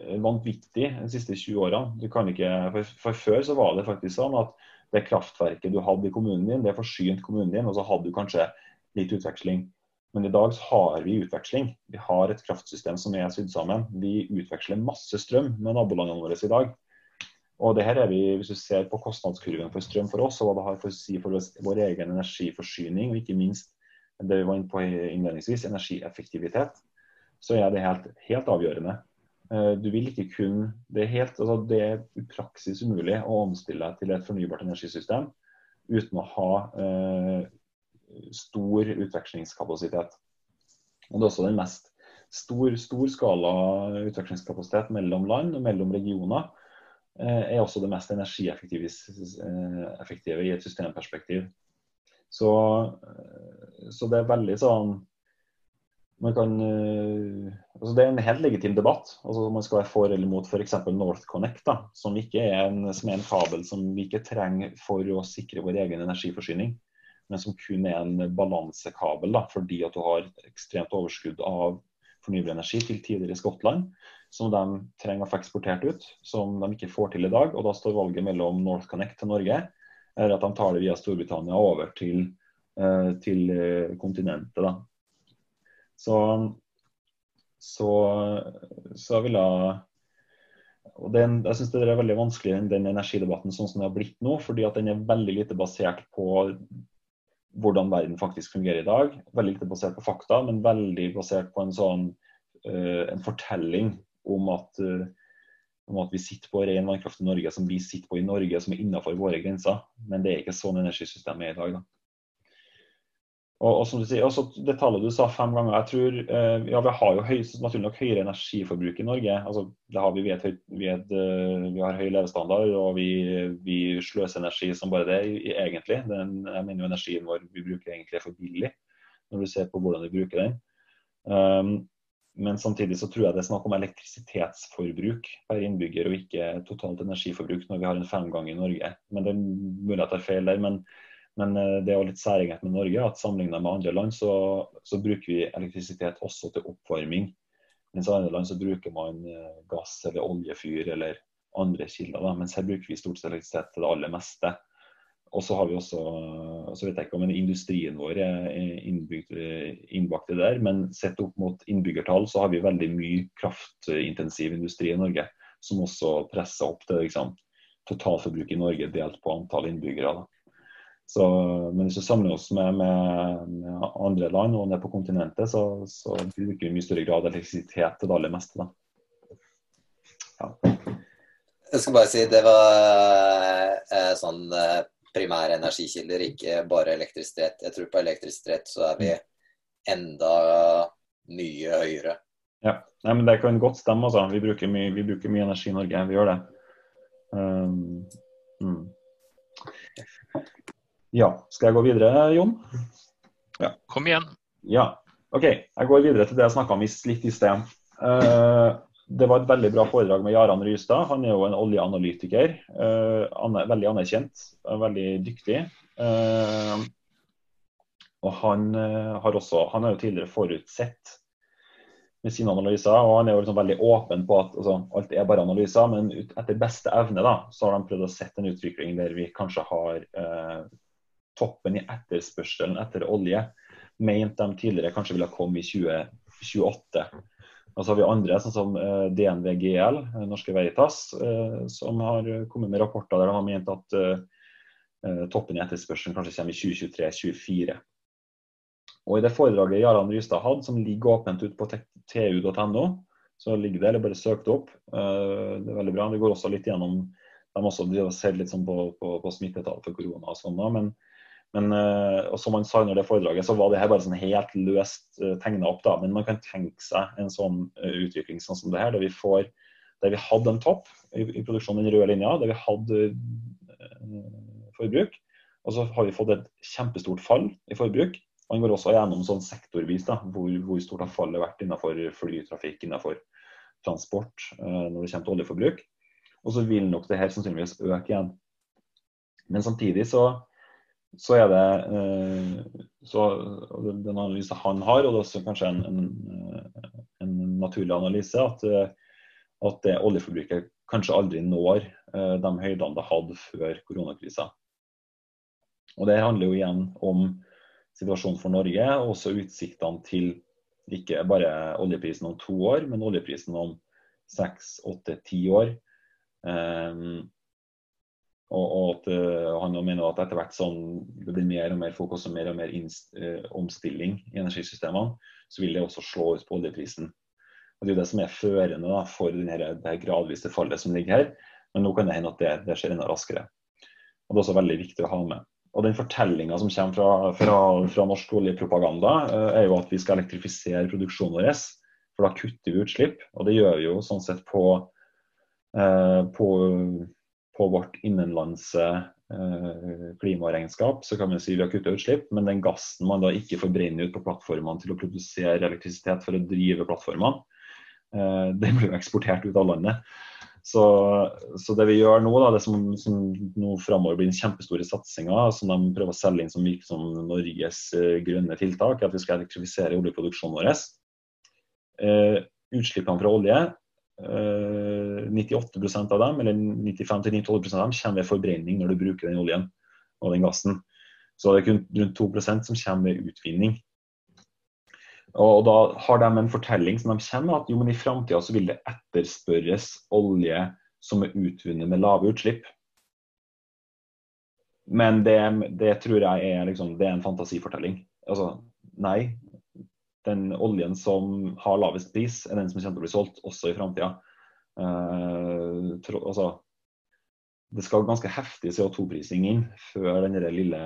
eh, vanvittig de siste 20 årene. Du kan ikke, for, for Før så var det faktisk sånn at det kraftverket du hadde i kommunen din, det forsynte kommunen din, og så hadde du kanskje litt utveksling. Men i dag har vi utveksling. Vi har et kraftsystem som er sydd sammen. Vi utveksler masse strøm med nabolandene våre i dag. Og det her er vi, Hvis du ser på kostnadskurven for strøm for oss, og hva det har for å si for vår egen energiforsyning, og ikke minst det vi var inne på innledningsvis, energieffektivitet, så er det helt, helt avgjørende. Eh, Du vil ikke kun, Det er helt, altså det er i praksis umulig å omstille deg til et fornybart energisystem uten å ha eh, stor utvekslingskapasitet. Og Det er også den mest stor, stor skala utvekslingskapasitet mellom land og mellom regioner er også det mest energieffektive effektive i et systemperspektiv. Så, så, det er veldig sånn kan, altså Det er en helt legitim debatt. altså Man skal være for eller mot f.eks. NorthConnect, da, som, en, som er en kabel som vi ikke trenger for å sikre vår egen energiforsyning, men som kun er en balansekabel da, fordi at du har ekstremt overskudd av fornybar energi til tider i Skottland som de trenger å få eksportert ut, som de ikke får til i dag. og Da står valget mellom NorthConnect til Norge eller at de tar det via Storbritannia over til, eh, til eh, kontinentet. Da. Så, så, så jeg jeg og den, jeg synes det er veldig vanskelig den energidebatten sånn som det har blitt nå, fordi at den er veldig lite basert på hvordan verden faktisk fungerer i dag. Veldig lite basert på fakta, men veldig basert på en sånn uh, en fortelling om at, uh, om at vi sitter på ren vannkraft i Norge som vi sitter på i Norge, som er innenfor våre grenser. Men det er ikke sånn energisystemet er i dag. da. Og, og som du sier, også Det tallet du sa fem ganger, jeg tror eh, ja, Vi har jo høy, naturlig nok høyere energiforbruk i Norge. altså det har Vi, vet, vi, vet, eh, vi har høy levestandard og vi, vi, sløser energi som bare det, egentlig. Den, jeg mener jo energien vår vi bruker egentlig er for billig, når du ser på hvordan vi bruker den. Um, men samtidig så tror jeg det er snakk om elektrisitetsforbruk per innbygger, og ikke totalt energiforbruk når vi har en femgang i Norge. Men Det er mulig at jeg tar feil der. men men eh, det er jo litt særegent med Norge at sammenlignet med andre land, så, så, bruker vi elektrisitet også til oppvarming. Mens i andre land så bruker man eh, gass eller oljefyr eller andre kilder. Da. Mens her bruker vi stort sett elektrisitet til det aller meste. Og så har vi også, så vet jeg ikke om industrien vår er innbakt i der, men sett opp mot innbyggertall så har vi veldig mye kraftintensiv industri i Norge, som også presser opp det liksom, totalforbruket i Norge delt på antall innbyggere. Da. Så, men hvis vi sammenligner oss med, med, med, andre land og ned på kontinentet, så, så bruker vi i mye større grad elektrisitet til det aller meste. Ja. Jeg skal bare si det var eh, sånn eh, primære energikilder, ikke bare elektrisitet. Jeg tror på elektrisitet så er vi enda mye høyere. Ja, Nei, men Det kan godt stemme. altså. Vi bruker mye, vi bruker mye energi i Norge. Vi gjør det. Um, mm. Ja. Skal jeg gå videre, Jon? Ja. Kom igjen. Ja. OK. Jeg går videre til det jeg snakka om litt i sted. Uh, det var et veldig bra foredrag med Jaran Rystad. Han er jo en oljeanalytiker. Uh, veldig anerkjent, veldig dyktig. Uh, og han, har også, han har jo tidligere forutsett med sine analyser, og han er jo liksom veldig åpen på at altså, alt er bare analyser, men etter beste evne da, så har de prøvd å sette en utvikling der vi kanskje har toppen i etterspørselen etter olje mente de tidligere kanskje ville komme i 2028. Og så har vi andre, sånn som eh, DNV GL, eh, Norske Veritas, eh, som har kommet med rapporter der de har ment at toppen i etterspørselen kanskje kommer i 2023-2024. Og I det foredraget Jarand Rystad hadde, som ligger åpent ut på tu.no, så ligger det, eller bare søk det opp. Det er veldig bra. Vi går også litt gjennom de også ser litt sånn på, på, på smittetall for korona og sånn. Men men uh, og som han sa under det foredraget, så var det her bare sånn helt løst eh, tegna opp. da, Men man kan tenke seg en sånn uh, utvikling sånn som det her, der vi får der vi hadde en topp i, produksjonen, den røde linja, der vi hadde forbruk. Og så har vi fått et kjempestort fall i forbruk. Han går også gjennom sånn sektorvis da, hvor, hvor stort har fallet vært innenfor flytrafikk, innenfor transport, når det kommer til oljeforbruk. Og så vil nok det her sannsynligvis øke igjen. Men samtidig så så er det eh, så den analysen han har, og det er også kanskje en, en, en naturlig analyse, at, at det oljeforbruket kanskje aldri når eh, de høydene det hadde før koronakrisa. Og Det handler jo igjen om situasjonen for Norge, og også utsiktene til ikke bare oljeprisen om to år, men oljeprisen om seks, åtte, ti år. Og, og at uh, han mener at etter hvert som det blir mer og mer fokus og mer og mer uh, omstilling i energisystemene, så vil det også slå ut på oljeprisen. Og Det er jo det som er førende da, for denne, det gradvise fallet som ligger her. Men nå kan det hende at det, det skjer enda raskere. Og Det er også veldig viktig å ha med. Og Den fortellinga som kommer fra, fra, fra norsk oljepropaganda, uh, er jo at vi skal elektrifisere produksjonen vår. For da kutter vi utslipp. Og det gjør vi jo sånn sett på, på på vårt innenlandse eh, klimaregnskap, så kan vi si vi har kutta utslipp, men den gassen man da ikke forbrenner ut på plattformene til å produsere elektrisitet for å drive plattformene, eh, den blir jo eksportert ut av landet. Så, så, det vi gjør nå, da, det som, som nå framover blir den kjempestore satsinga, som de prøver å selge inn som som Norges uh, grønne tiltak, er at vi skal elektrifisere oljeproduksjonen vår. Eh, utslippene fra olje 98 eh, av dem, eller 95-92 av dem kommer ved forbrenning når du bruker den oljen. og den gassen. Så det er kun rundt 2% som kommer ved utvinning. Og da har de en fortelling som de med at jo, men i framtida så vil det etterspørres olje som er utvunnet med lave utslipp. Men det, det tror jeg er, liksom, det er en fantasifortelling. Altså, nei. Den oljen som har lavest pris, er den som kommer til å bli solgt også i framtida. Uh, altså, det skal ganske heftig CO2-prising inn før den lille,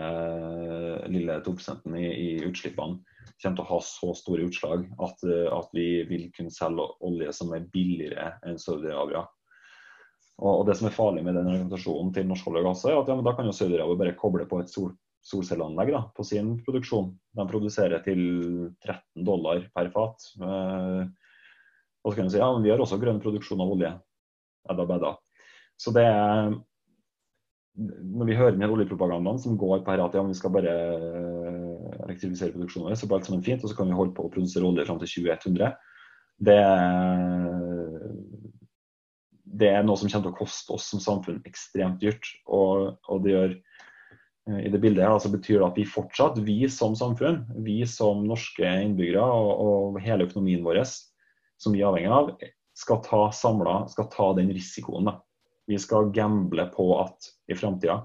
lille 2 i, i utslippene kommer til å ha så store utslag at, at vi vil kunne selge olje som er billigere enn Saudi-Arabia. Og, og, Det som er farlig med den argumentasjonen til Norsk olje og gass, er at ja, da kan jo Saudi-Arabia bare koble på et sol, solcelleanlegg da, på sin produksjon. De produserer til 13 dollar per fat. Eh, og så kan du si ja, men vi har også grønn produksjon av olje. Edda bedda. Så det er når vi hører den oljepropagandaen som går på her at ja, vi skal bare eh, elektrifisere produksjonen vår, så blir alt sammen fint, og så kan vi holde på å produsere olje fram til 2100. Det, det, er noe som kommer til å koste oss som samfunn ekstremt dyrt. Og, og det gjør i det bildet her så betyr det at vi fortsatt, vi som samfunn, vi som norske innbyggere og, og hele økonomien vår, som vi er avhengig av, skal ta samla, skal ta den risikoen. da vi skal gamble på at i framtida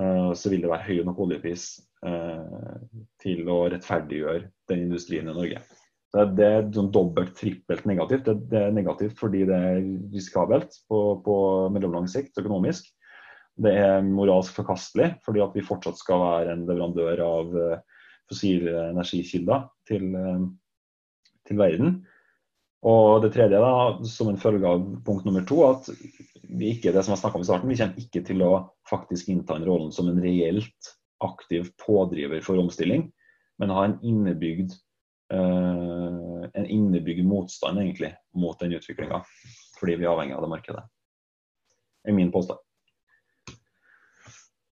uh, så vil det være høy nok oljepris uh, til å rettferdiggjøre den industrien i Norge. Det, det er sånn dobbelt, trippelt negativt. Det, det, er negativt fordi det er risikabelt på, på mellomlang sikt økonomisk. Det er moralsk forkastelig fordi at vi fortsatt skal være en leverandør av uh, fossile energikilder til, til verden. Og det tredje, da, som en følge av punkt nummer to, at vi ikke det som jeg om i starten, vi kommer ikke til å faktisk innta en rollen som en reelt aktiv pådriver for omstilling, men ha en innebygd, uh, en innebygd motstand egentlig mot den utviklinga. Fordi vi er avhengig av det markedet. Det er min påstand.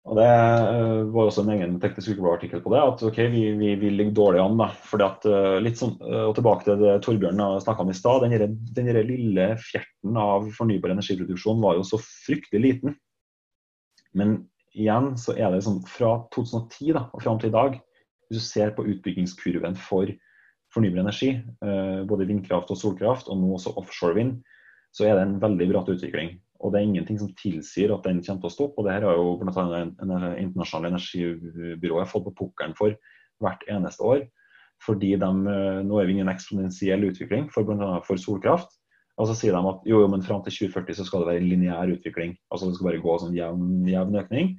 Og Det eh, var også en egen teknisk ukeblad-artikkel på det, at ok, vi, vi, vi, ligger dårlig an. da, fordi at eh, litt sånn, eh, og Tilbake til det Torbjørn snakka om i stad. Den, lille fjerten av fornybar energiproduksjon var jo så fryktelig liten. Men igjen så er det sånn fra 2010 da, og fram til i dag, hvis du ser på utbyggingskurven for fornybar energi, både vindkraft og solkraft, og nå også offshore vind, så er det en veldig bratt utvikling. Og det er ingenting som tilsier at den kommer til å stoppe. Og det her har jo bl.a. Internasjonale energibyrået fått på pukkelen for hvert eneste år. Fordi de, eh, nå er vi inne i en eksponentiell utvikling for bl.a. for solkraft. Og så sier de at jo, men fram til 2040 så skal det være lineær utvikling. Altså det skal bare gå sånn jevn, jevn økning.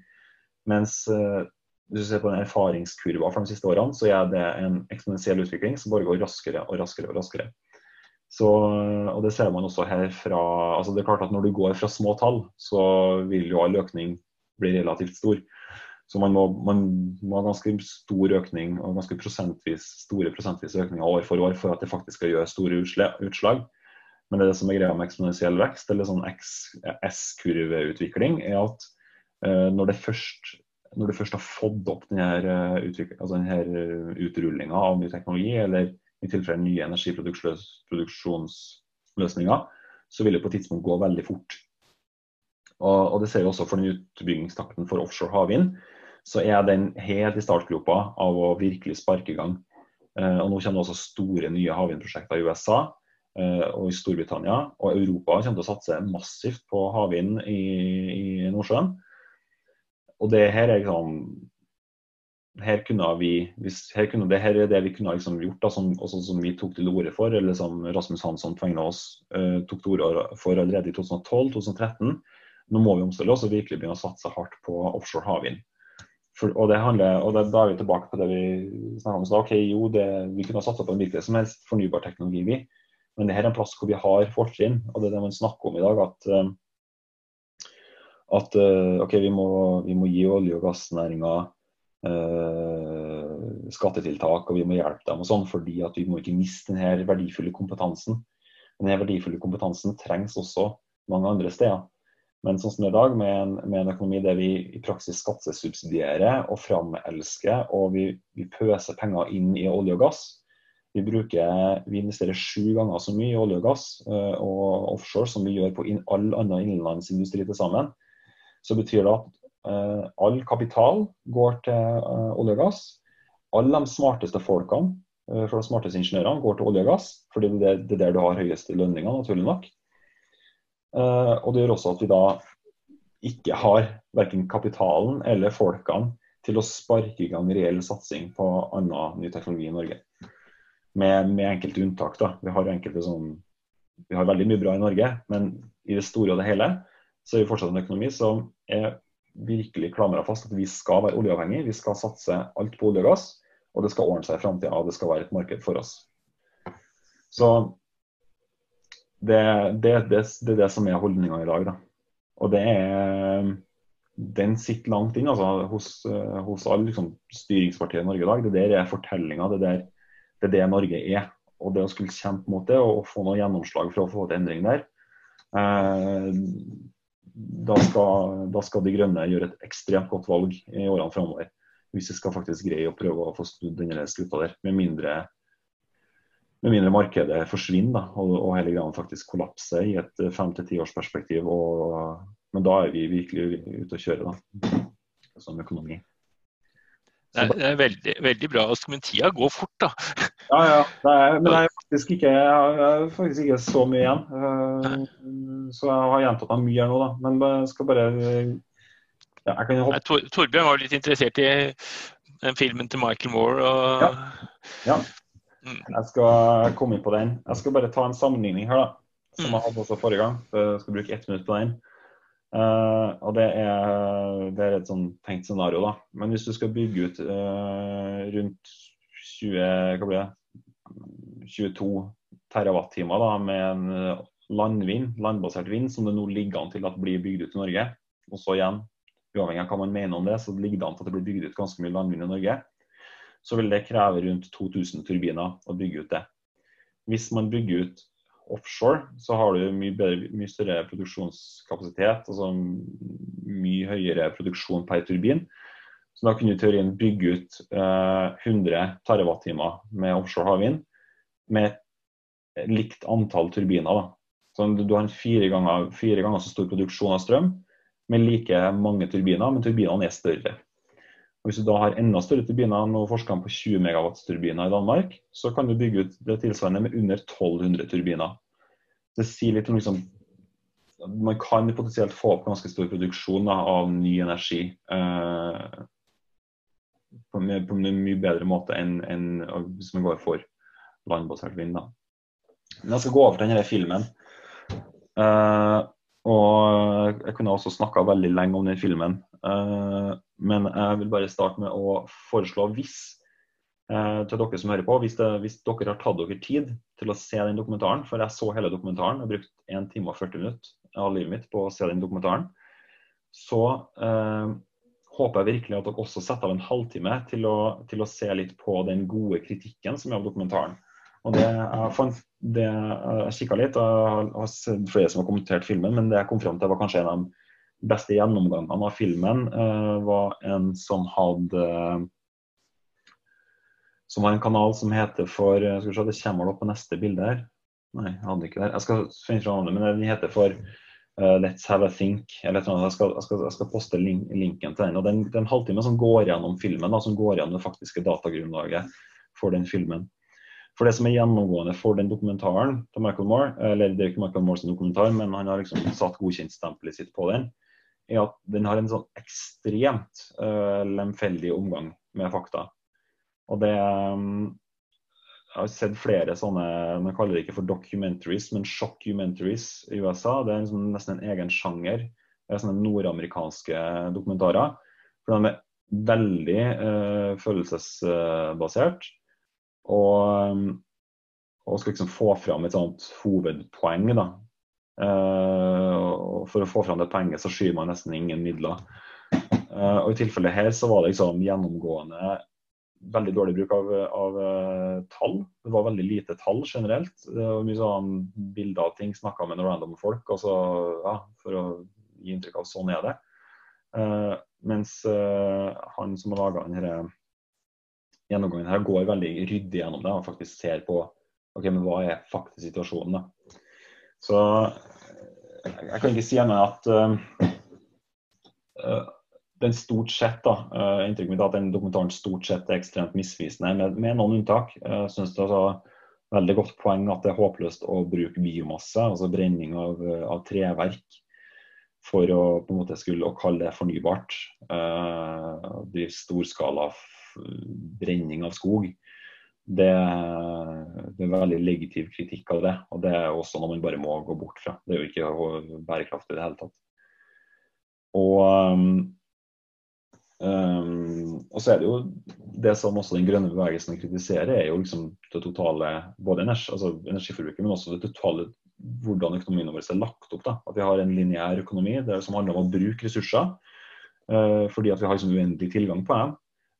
Mens uh, hvis du ser på den erfaringskurva for de siste årene, så er det en eksponentiell utvikling som bare går raskere og raskere og raskere. Så, og det ser man også her fra altså Det er klart at når du går fra små tall, så vil jo all økning bli relativt stor. Så man må, man må ha ganske stor økning og ganske prosentvis, store prosentvis økninger år for år for at det faktisk skal gjøre store utslag. Men det som er greia med eksponentiell vekst, eller sånn S-kurveutvikling, er at uh, når, det først, når, du først har fått opp denne, uh, altså denne uh, utrullinga av ny teknologi, eller i tilfelle nye energiproduksjonsløsninger, så vil det på et tidspunkt gå veldig fort. Og, og det ser vi også for den utbyggingstakten for offshore havvind. Så er den helt i startgropa av å virkelig sparke i gang. Eh, og nå kommer det også store nye havvindprosjekter i USA eh, og i Storbritannia. Og Europa kommer til å satse massivt på havvind i, i Nordsjøen. Og det her er liksom her kunne vi, her kunne, det her er det vi kunne liksom gjort, da, som, som, vi tok til orde for, eller som Rasmus Hansson på oss uh, tok til orde for allerede i 2012-2013. Nå må vi omstille oss og virkelig begynne å satse hardt på offshore havvind. Og, det handler, og det, Da er vi tilbake på det vi snakka om i stad. Jo, det, vi kunne ha satsa på en hvilken som helst fornybar teknologi, vi. Men det her er en plass hvor vi har fortrinn. Og det er det man snakker om i dag. At, uh, at uh, okay, vi, må, vi må gi olje- og gassnæringa uh, skattetiltak, og vi må hjelpe dem og sånn, fordi at vi må ikke miste denne verdifulle kompetansen. Denne verdifulle kompetansen trengs også mange andre steder. Men sånn som det er i dag, med en, med en, økonomi der vi i praksis skattesubsidierer og framelsker, og vi, vi, pøser penger inn i olje og gass Vi, bruker, vi investerer sju ganger så mye i olje og gass uh, og offshore som vi gjør på all annen innenlandsindustri til sammen. Så betyr det at all kapital går til uh, olje og gass. Alle de smarteste folkene uh, for de smarteste ingeniørene går til olje og gass, fordi det er der du har høyeste lønninger, naturlig nok. og det gjør også at vi da ikke har verken kapitalen eller folkene til å sparke i gang reell satsing på annen ny teknologi i Norge. Med, med enkelte unntak. da. Vi har, enkelte sånn, vi har veldig mye bra i Norge, men i det store og det hele så er vi fortsatt en økonomi som er virkelig klamra fast at vi skal være oljeavhengig. Vi skal satse alt på olje og gass, og det skal ordne seg i framtida. Det skal være et marked for oss. Så det, det, det, det er det som er holdninga i dag. Da. Og det er den sitter langt inn altså, hos, hos alle liksom, styringspartier i Norge i dag. Det der er fortellinga. Det er det Norge er. Og det å skulle kjempe mot det og få noe gjennomslag for å få til endring der, eh, da skal, da skal, De Grønne gjøre et ekstremt godt valg i årene framover. Hvis vi skal faktisk greie å prøve å få snudd denne skuta der. Med mindre, med mindre markedet forsvinner da, og, og hele greia faktisk kollapser i et fem til ti års perspektiv. Og, men da er vi virkelig ute å kjøre, da. Som økonomi. Det er, det er veldig, veldig, bra. Men tida går fort, da. Ja, ja. Er, men det er faktisk ikke, jeg har faktisk ikke så mye igjen. Uh, så jeg har gjentatt meg mye her nå, da. Men jeg skal bare ja, jeg kan hoppe. Tor, Torbjørn var litt interessert i filmen til Michael Moore. Og... Ja. ja. Mm. Jeg skal komme inn på den. Jeg skal bare ta en sammenligning her, da. Som mm. jeg hadde også forrige gang. Jeg skal bruke ett minutt på den. Uh, og det er, det er, et sånn tenkt scenario, da. Men hvis du skal bygge ut uh, rundt 20, hva blir det, 22 TWh da, med en landvind, landbasert vind, som det nå ligger an til at blir bygd ut i Norge, og så igjen, uavhengig av hva man mener om det, så ligger det an til at det blir bygd ut ganske mye landvind i Norge, så vil det kreve rundt 2000 turbiner å bygge ut det. Hvis man bygger ut offshore, så har du mye, bedre, mye større produksjonskapasitet, altså mye høyere produksjon per turbin. Så da kunne teorien bygge ut eh, 100 TWh med offshore havvind med likt antall turbiner. Da. Så du har en fire ganger, fire ganger så stor produksjon av strøm med like mange turbiner, men turbinene er større. Og hvis du da har enda større turbiner, nå forsker han på 20 MW-turbiner i Danmark, så kan du bygge ut det tilsvarende med under 1200 turbiner. Det sier litt om liksom Man kan potensielt få opp ganske stor produksjon da, av ny energi eh, på, en, mye bedre måte enn, enn hvis man går for landbasert vind. Da. Men jeg skal gå over til denne filmen. Uh, og jeg kunne også snakka veldig lenge om den filmen. Uh, men jeg vil bare starte med å foreslå hvis uh, til dere som hører på, hvis, det, hvis, dere har tatt dere tid til å se den dokumentaren, for jeg så hele dokumentaren, og har brukt 1 time og 40 minutter av livet mitt på å se den dokumentaren, så håper jeg virkelig at dere også setter av en halvtime til å, til å se litt på den gode kritikken som er av dokumentaren. Og det Jeg fant, det, jeg kikka litt, og har sett flere som har kommentert filmen, men det jeg kom fram til var kanskje en av de beste gjennomgangene av filmen uh, var en som hadde som har en kanal som heter for eh, skal vi se, Det kommer opp på neste bilde her. Nei, jeg hadde ikke det. Jeg skal finne fram det, men den heter for uh, Let's have a think. eller. Jeg skal, jeg skal, jeg skal poste link, linken til den. og Den, en halvtime som går gjennom filmen, da, som går gjennom det faktiske datagrunnlaget for den filmen. For Det som er gjennomgående for den dokumentaren til Michael Moore, eller det er ikke Michael Moores dokumentar, men han har liksom satt godkjentstempelet sitt på den, er at den har en sånn ekstremt uh, lemfeldig omgang med fakta. Og det um, Jeg har sett flere sånne Man kaller det ikke for documentaries, men shockumentaries i USA. Det er liksom nesten en egen sjanger. Det er sånne nordamerikanske dokumentarer. For de er veldig uh, følelsesbasert. Og, um, og skal liksom få fram et sånt hovedpoeng. da, Uh, for å få fram det poenget så skyr man nesten ingen midler. Uh, og I tilfellet her så var det liksom gjennomgående veldig dårlig bruk av, av uh, tall. Det var veldig lite tall generelt. Det var mye sånn bilder av ting, snakka med noen random folk og så, ja, for å gi inntrykk av sånn er det. mens han som har laga denne gjennomgangen her, går veldig ryddig gjennom det og faktisk ser på ok, men hva er faktisk situasjonen. da. Så jeg kan ikke si annet at uh, den stort sett, da, uh, inntrykket mitt er at den dokumentaren stort sett er ekstremt misvisende, med, med noen unntak. Jeg uh, syns det er veldig godt poeng at det er håpløst å bruke biomasse, altså brenning av, av treverk, for å på en måte skulle å kalle det fornybart. Uh, drive storskala brenning av skog. Det, det, er veldig legitiv kritikk av det. Og det er også noe man bare må gå bort fra. Det er jo ikke bærekraftig i det hele tatt. Og, um, um, og så er det jo det som også den grønne bevegelsen kritiserer, er jo liksom det totale både energi, altså energiforbruket, men også det totale hvordan økonomien vår er lagt opp. Da. At vi har en lineær økonomi det som handler om å bruke ressurser. Uh, fordi at vi har liksom uendelig tilgang på dem.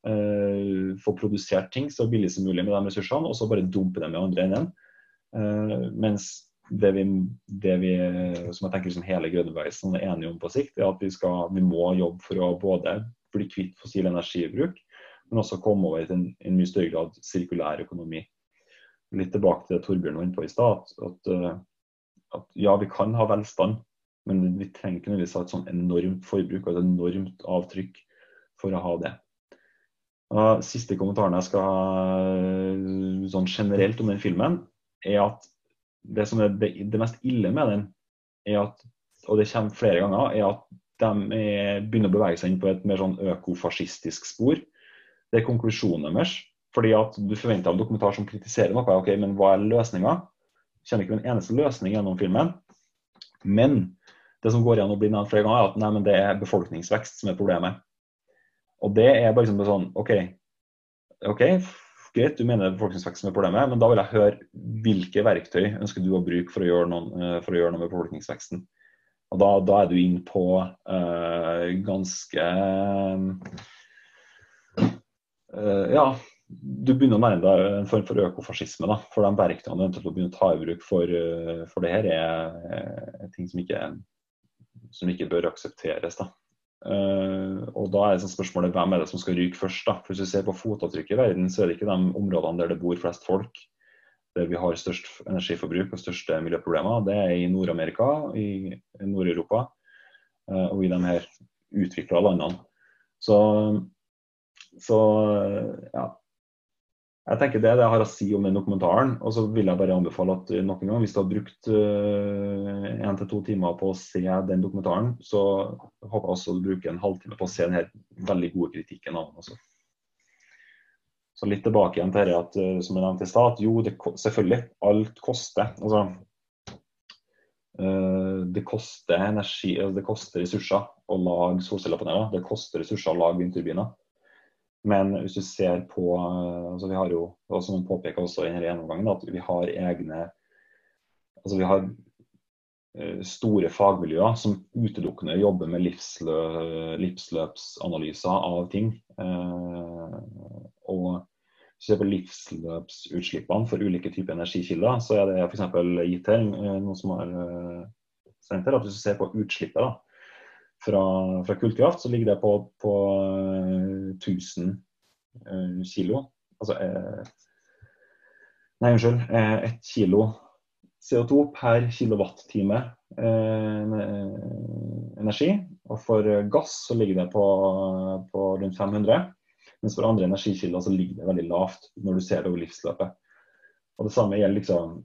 Uh, få produsert ting så billig som mulig med de ressursene, og så bare dumpe dem i andre enden. Uh, mens det vi, det vi, som jeg tenker som hele grønnbevegelsen er enige om på sikt, er at vi, skal, vi, må jobbe for å både bli kvitt fossil energibruk, men også komme over til en, en mye større grad sirkulær økonomi. Litt tilbake til det Torbjørn var inne på i stad. At, at, at, ja, vi kan ha velstand, men vi trenger ikke nødvendigvis ha et sånn enormt forbruk og et enormt avtrykk for å ha det. Og siste kommentaren jeg skal ha sånn generelt om den filmen, er at det som er det, det, mest ille med den, er at, og det kommer flere ganger, er at de er, begynner å bevege seg inn på et mer sånn økofascistisk spor. Det er konklusjonen deres. Fordi at du forventer en dokumentar som kritiserer noe, ok, men hva er løsninga? Kjenner ikke en eneste løsning gjennom filmen. Men det som går igjen og blir nevnt flere ganger, er at nei, det er befolkningsvekst som er problemet. Og det er bare liksom sånn OK, ok, greit, du mener befolkningsveksten er problemet, men da vil jeg høre hvilke verktøy ønsker du å bruke for å gjøre, noen, eh, for å gjøre noe med befolkningsveksten. Og da, da er du inn på uh, ganske uh, Ja, du begynner å nærme deg en form for økofascisme. da, For de verktøyene du eventuelt begynner å ta i bruk for, for det her, er, er ting som ikke, som ikke bør aksepteres. da. Uh, og da er det sånn spørsmålet hvem er det som skal ryke først. da? For Hvis vi ser på fotavtrykket i verden, så er det ikke de områdene der det bor flest folk, der vi har størst energiforbruk og største miljøproblemer. Det er i Nord-Amerika, i Nord-Europa uh, og i de her utvikla landene. Så, så ja, jeg tenker Det er det jeg har å si om den dokumentaren. Og så vil jeg bare anbefale at noen gang, hvis du har brukt én uh, til to timer på å se den dokumentaren, så håper jeg også du bruker en halvtime på å se den veldig gode kritikken av den. også. Så litt tilbake igjen til det at, uh, som jeg nevnte i stad, jo, det, selvfølgelig, alt koster. Altså, uh, det koster energi, altså det koster ressurser å lage solcellepaneler. Det koster ressurser å lage vindturbiner. Men hvis du ser på altså Vi har jo, og som påpeker også i gjennomgangen, at vi har egne altså vi har eh, store fagmiljøer som utelukkende jobber med livslø, livsløpsanalyser av ting. Eh, og hvis du ser på livsløpsutslippene for ulike typer energikilder, så er det f.eks. gitt her, noen noe som har sendt her, at hvis du ser på utslippet da, fra, fra kullkraft, så ligger det på, på 1000 uh, eh, kilo. Altså eh, Nei, unnskyld. Eh, ett kilo CO2 per kilowattime eh, energi. Og for gass så ligger det på, på rundt 500. Mens for andre energikilder så ligger det veldig lavt når du ser det over livsløpet. Og Det samme gjelder liksom,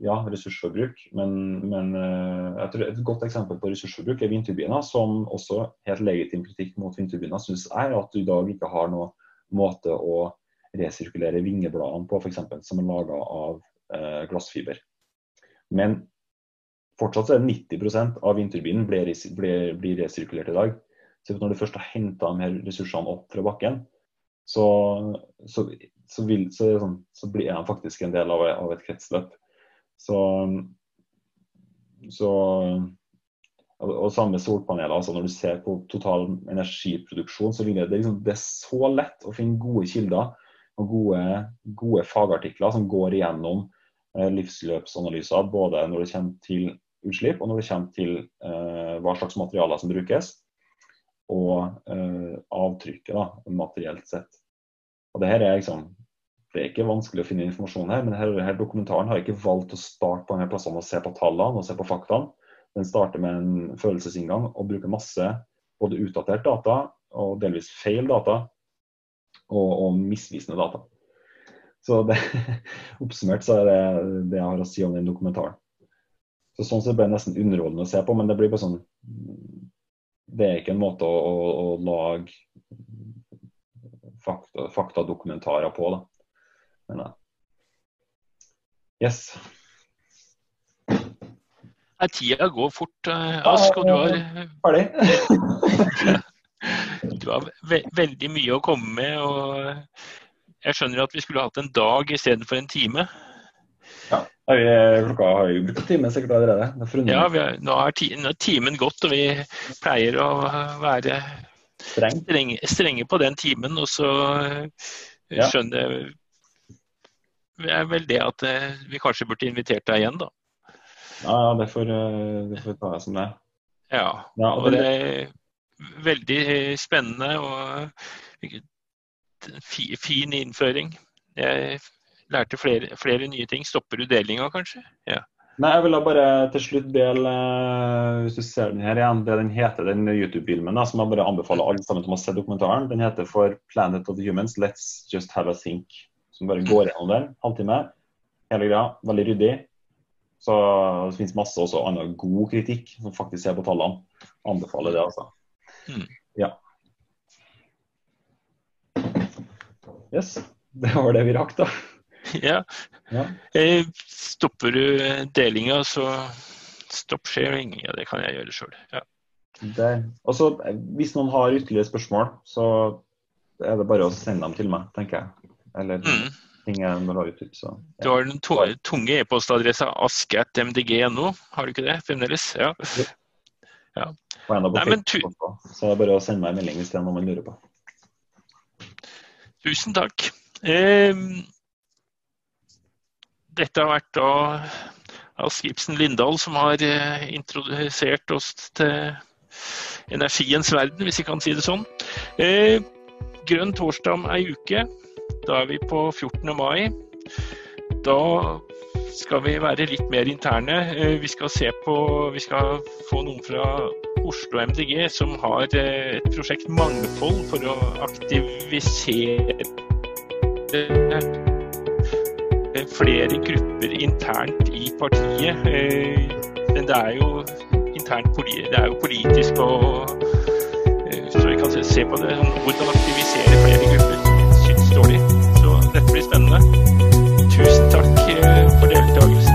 ja, ressursforbruk, men, men eh, et godt eksempel på ressursforbruk er vindturbiner, som også helt legitim kritikk mot vindturbiner syns jeg at du i dag ikke har noen måte å resirkulere vingebladene på, f.eks. som er laga av eh, glassfiber. Men fortsatt er det 90% av vindturbinen blir, resirkulert i dag. Så når du først har henta ressursene opp fra bakken, så, så så, vil, så, sånn, så, blir de faktisk en del av, av et kretsløp. Så, så og samme solpaneler. altså Når du ser på total energiproduksjon, så vil det, det, liksom, det er så lett å finne gode kilder og gode, gode fagartikler som går igjennom eh, livsløpsanalyser, både når det kommer til utslipp og når det kommer til eh, hva slags materialer som brukes, og eh, avtrykket da, materielt sett. Og det her er liksom det er ikke vanskelig å finne informasjon her, men her dokumentaren har ikke valgt å starte på denne plassene og se på tallene og se på faktaene. Den starter med en følelsesinngang og bruker masse både utdatert data, og delvis feil data, og, og misvisende data. Så det, oppsummert så er det det jeg har å si om den dokumentaren. Så Sånn sett ble det nesten underholdende å se på, men det blir bare sånn Det er ikke en måte å, å, å lage fakta, faktadokumentarer på, da. Men, ja. Yes. Nei, Tida går fort, eh, Ask, og du har, Ferdig. du har ve veldig mye å komme med. og Jeg skjønner at vi skulle hatt en dag istedenfor en time. Ja, vi, klokka har jo brukt en time sikkert allerede. Er. Ja, vi er, nå har ti, nå er timen gått, og vi pleier å være Streng. strenge, strenge på den timen. Og så eh, skjønner jeg vel det at eh, vi kanskje burde invitert deg igjen, da. Ja, ja, det får, eh, det får ta jeg som det. Ja, Ja, og og det, det er veldig spennende og fin innføring. Jeg lærte flere, flere nye ting. Stopper du delinga, kanskje? Ja. Nei, jeg vil da bare til slutt dele, eh, hvis du ser den her igjen, det den heter, den YouTube-filmen, som jeg bare anbefaler alle sammen om å se dokumentaren. Den heter For Planet of the Humans, Let's Just Have a Think. Som bare går gjennom den, halvtime. Hele greia. Veldig ryddig. Så det finnes masse også annen god kritikk som faktisk ser på tallene. Anbefaler det, altså. Mm. Ja. Yes. Det var det vi rakk, da. ja. Ja. Eh, Stopper du delinga, så stopp sharing. Ja, det kan jeg gjøre sjøl. Ja. Der. Og så, eh, Hvis noen har ytterligere spørsmål, så er det bare å sende dem til meg, tenker jeg. Eller Mm. ting jeg må ha ut. Så, Du har den tunge e-postadressa ask.mdg.no, har du ikke det fremdeles? Ja. Og en av Nei, men også. Så det er bare å sende meg en melding hvis det er noe man lurer på. Tusen takk. Eh, dette har vært da Ask Ibsen Lindahl som har eh, introdusert oss til energiens verden, hvis vi kan si det sånn. Eh, grønn torsdag om ei uke. Da er vi på 14. mai. Da skal vi være litt mer interne. Eh, Vi skal på Vi skal få noen fra Oslo MDG som har eh, et prosjekt Mangfold for å aktivisere flere grupper internt i partiet. Eh, Men det er jo internt det er jo politisk eh, Så vi kan se- se på det. sånn, Hvordan aktivisere flere grupper, dårlig. Så dette blir spennende. Tusen takk eh, for deltakelsen.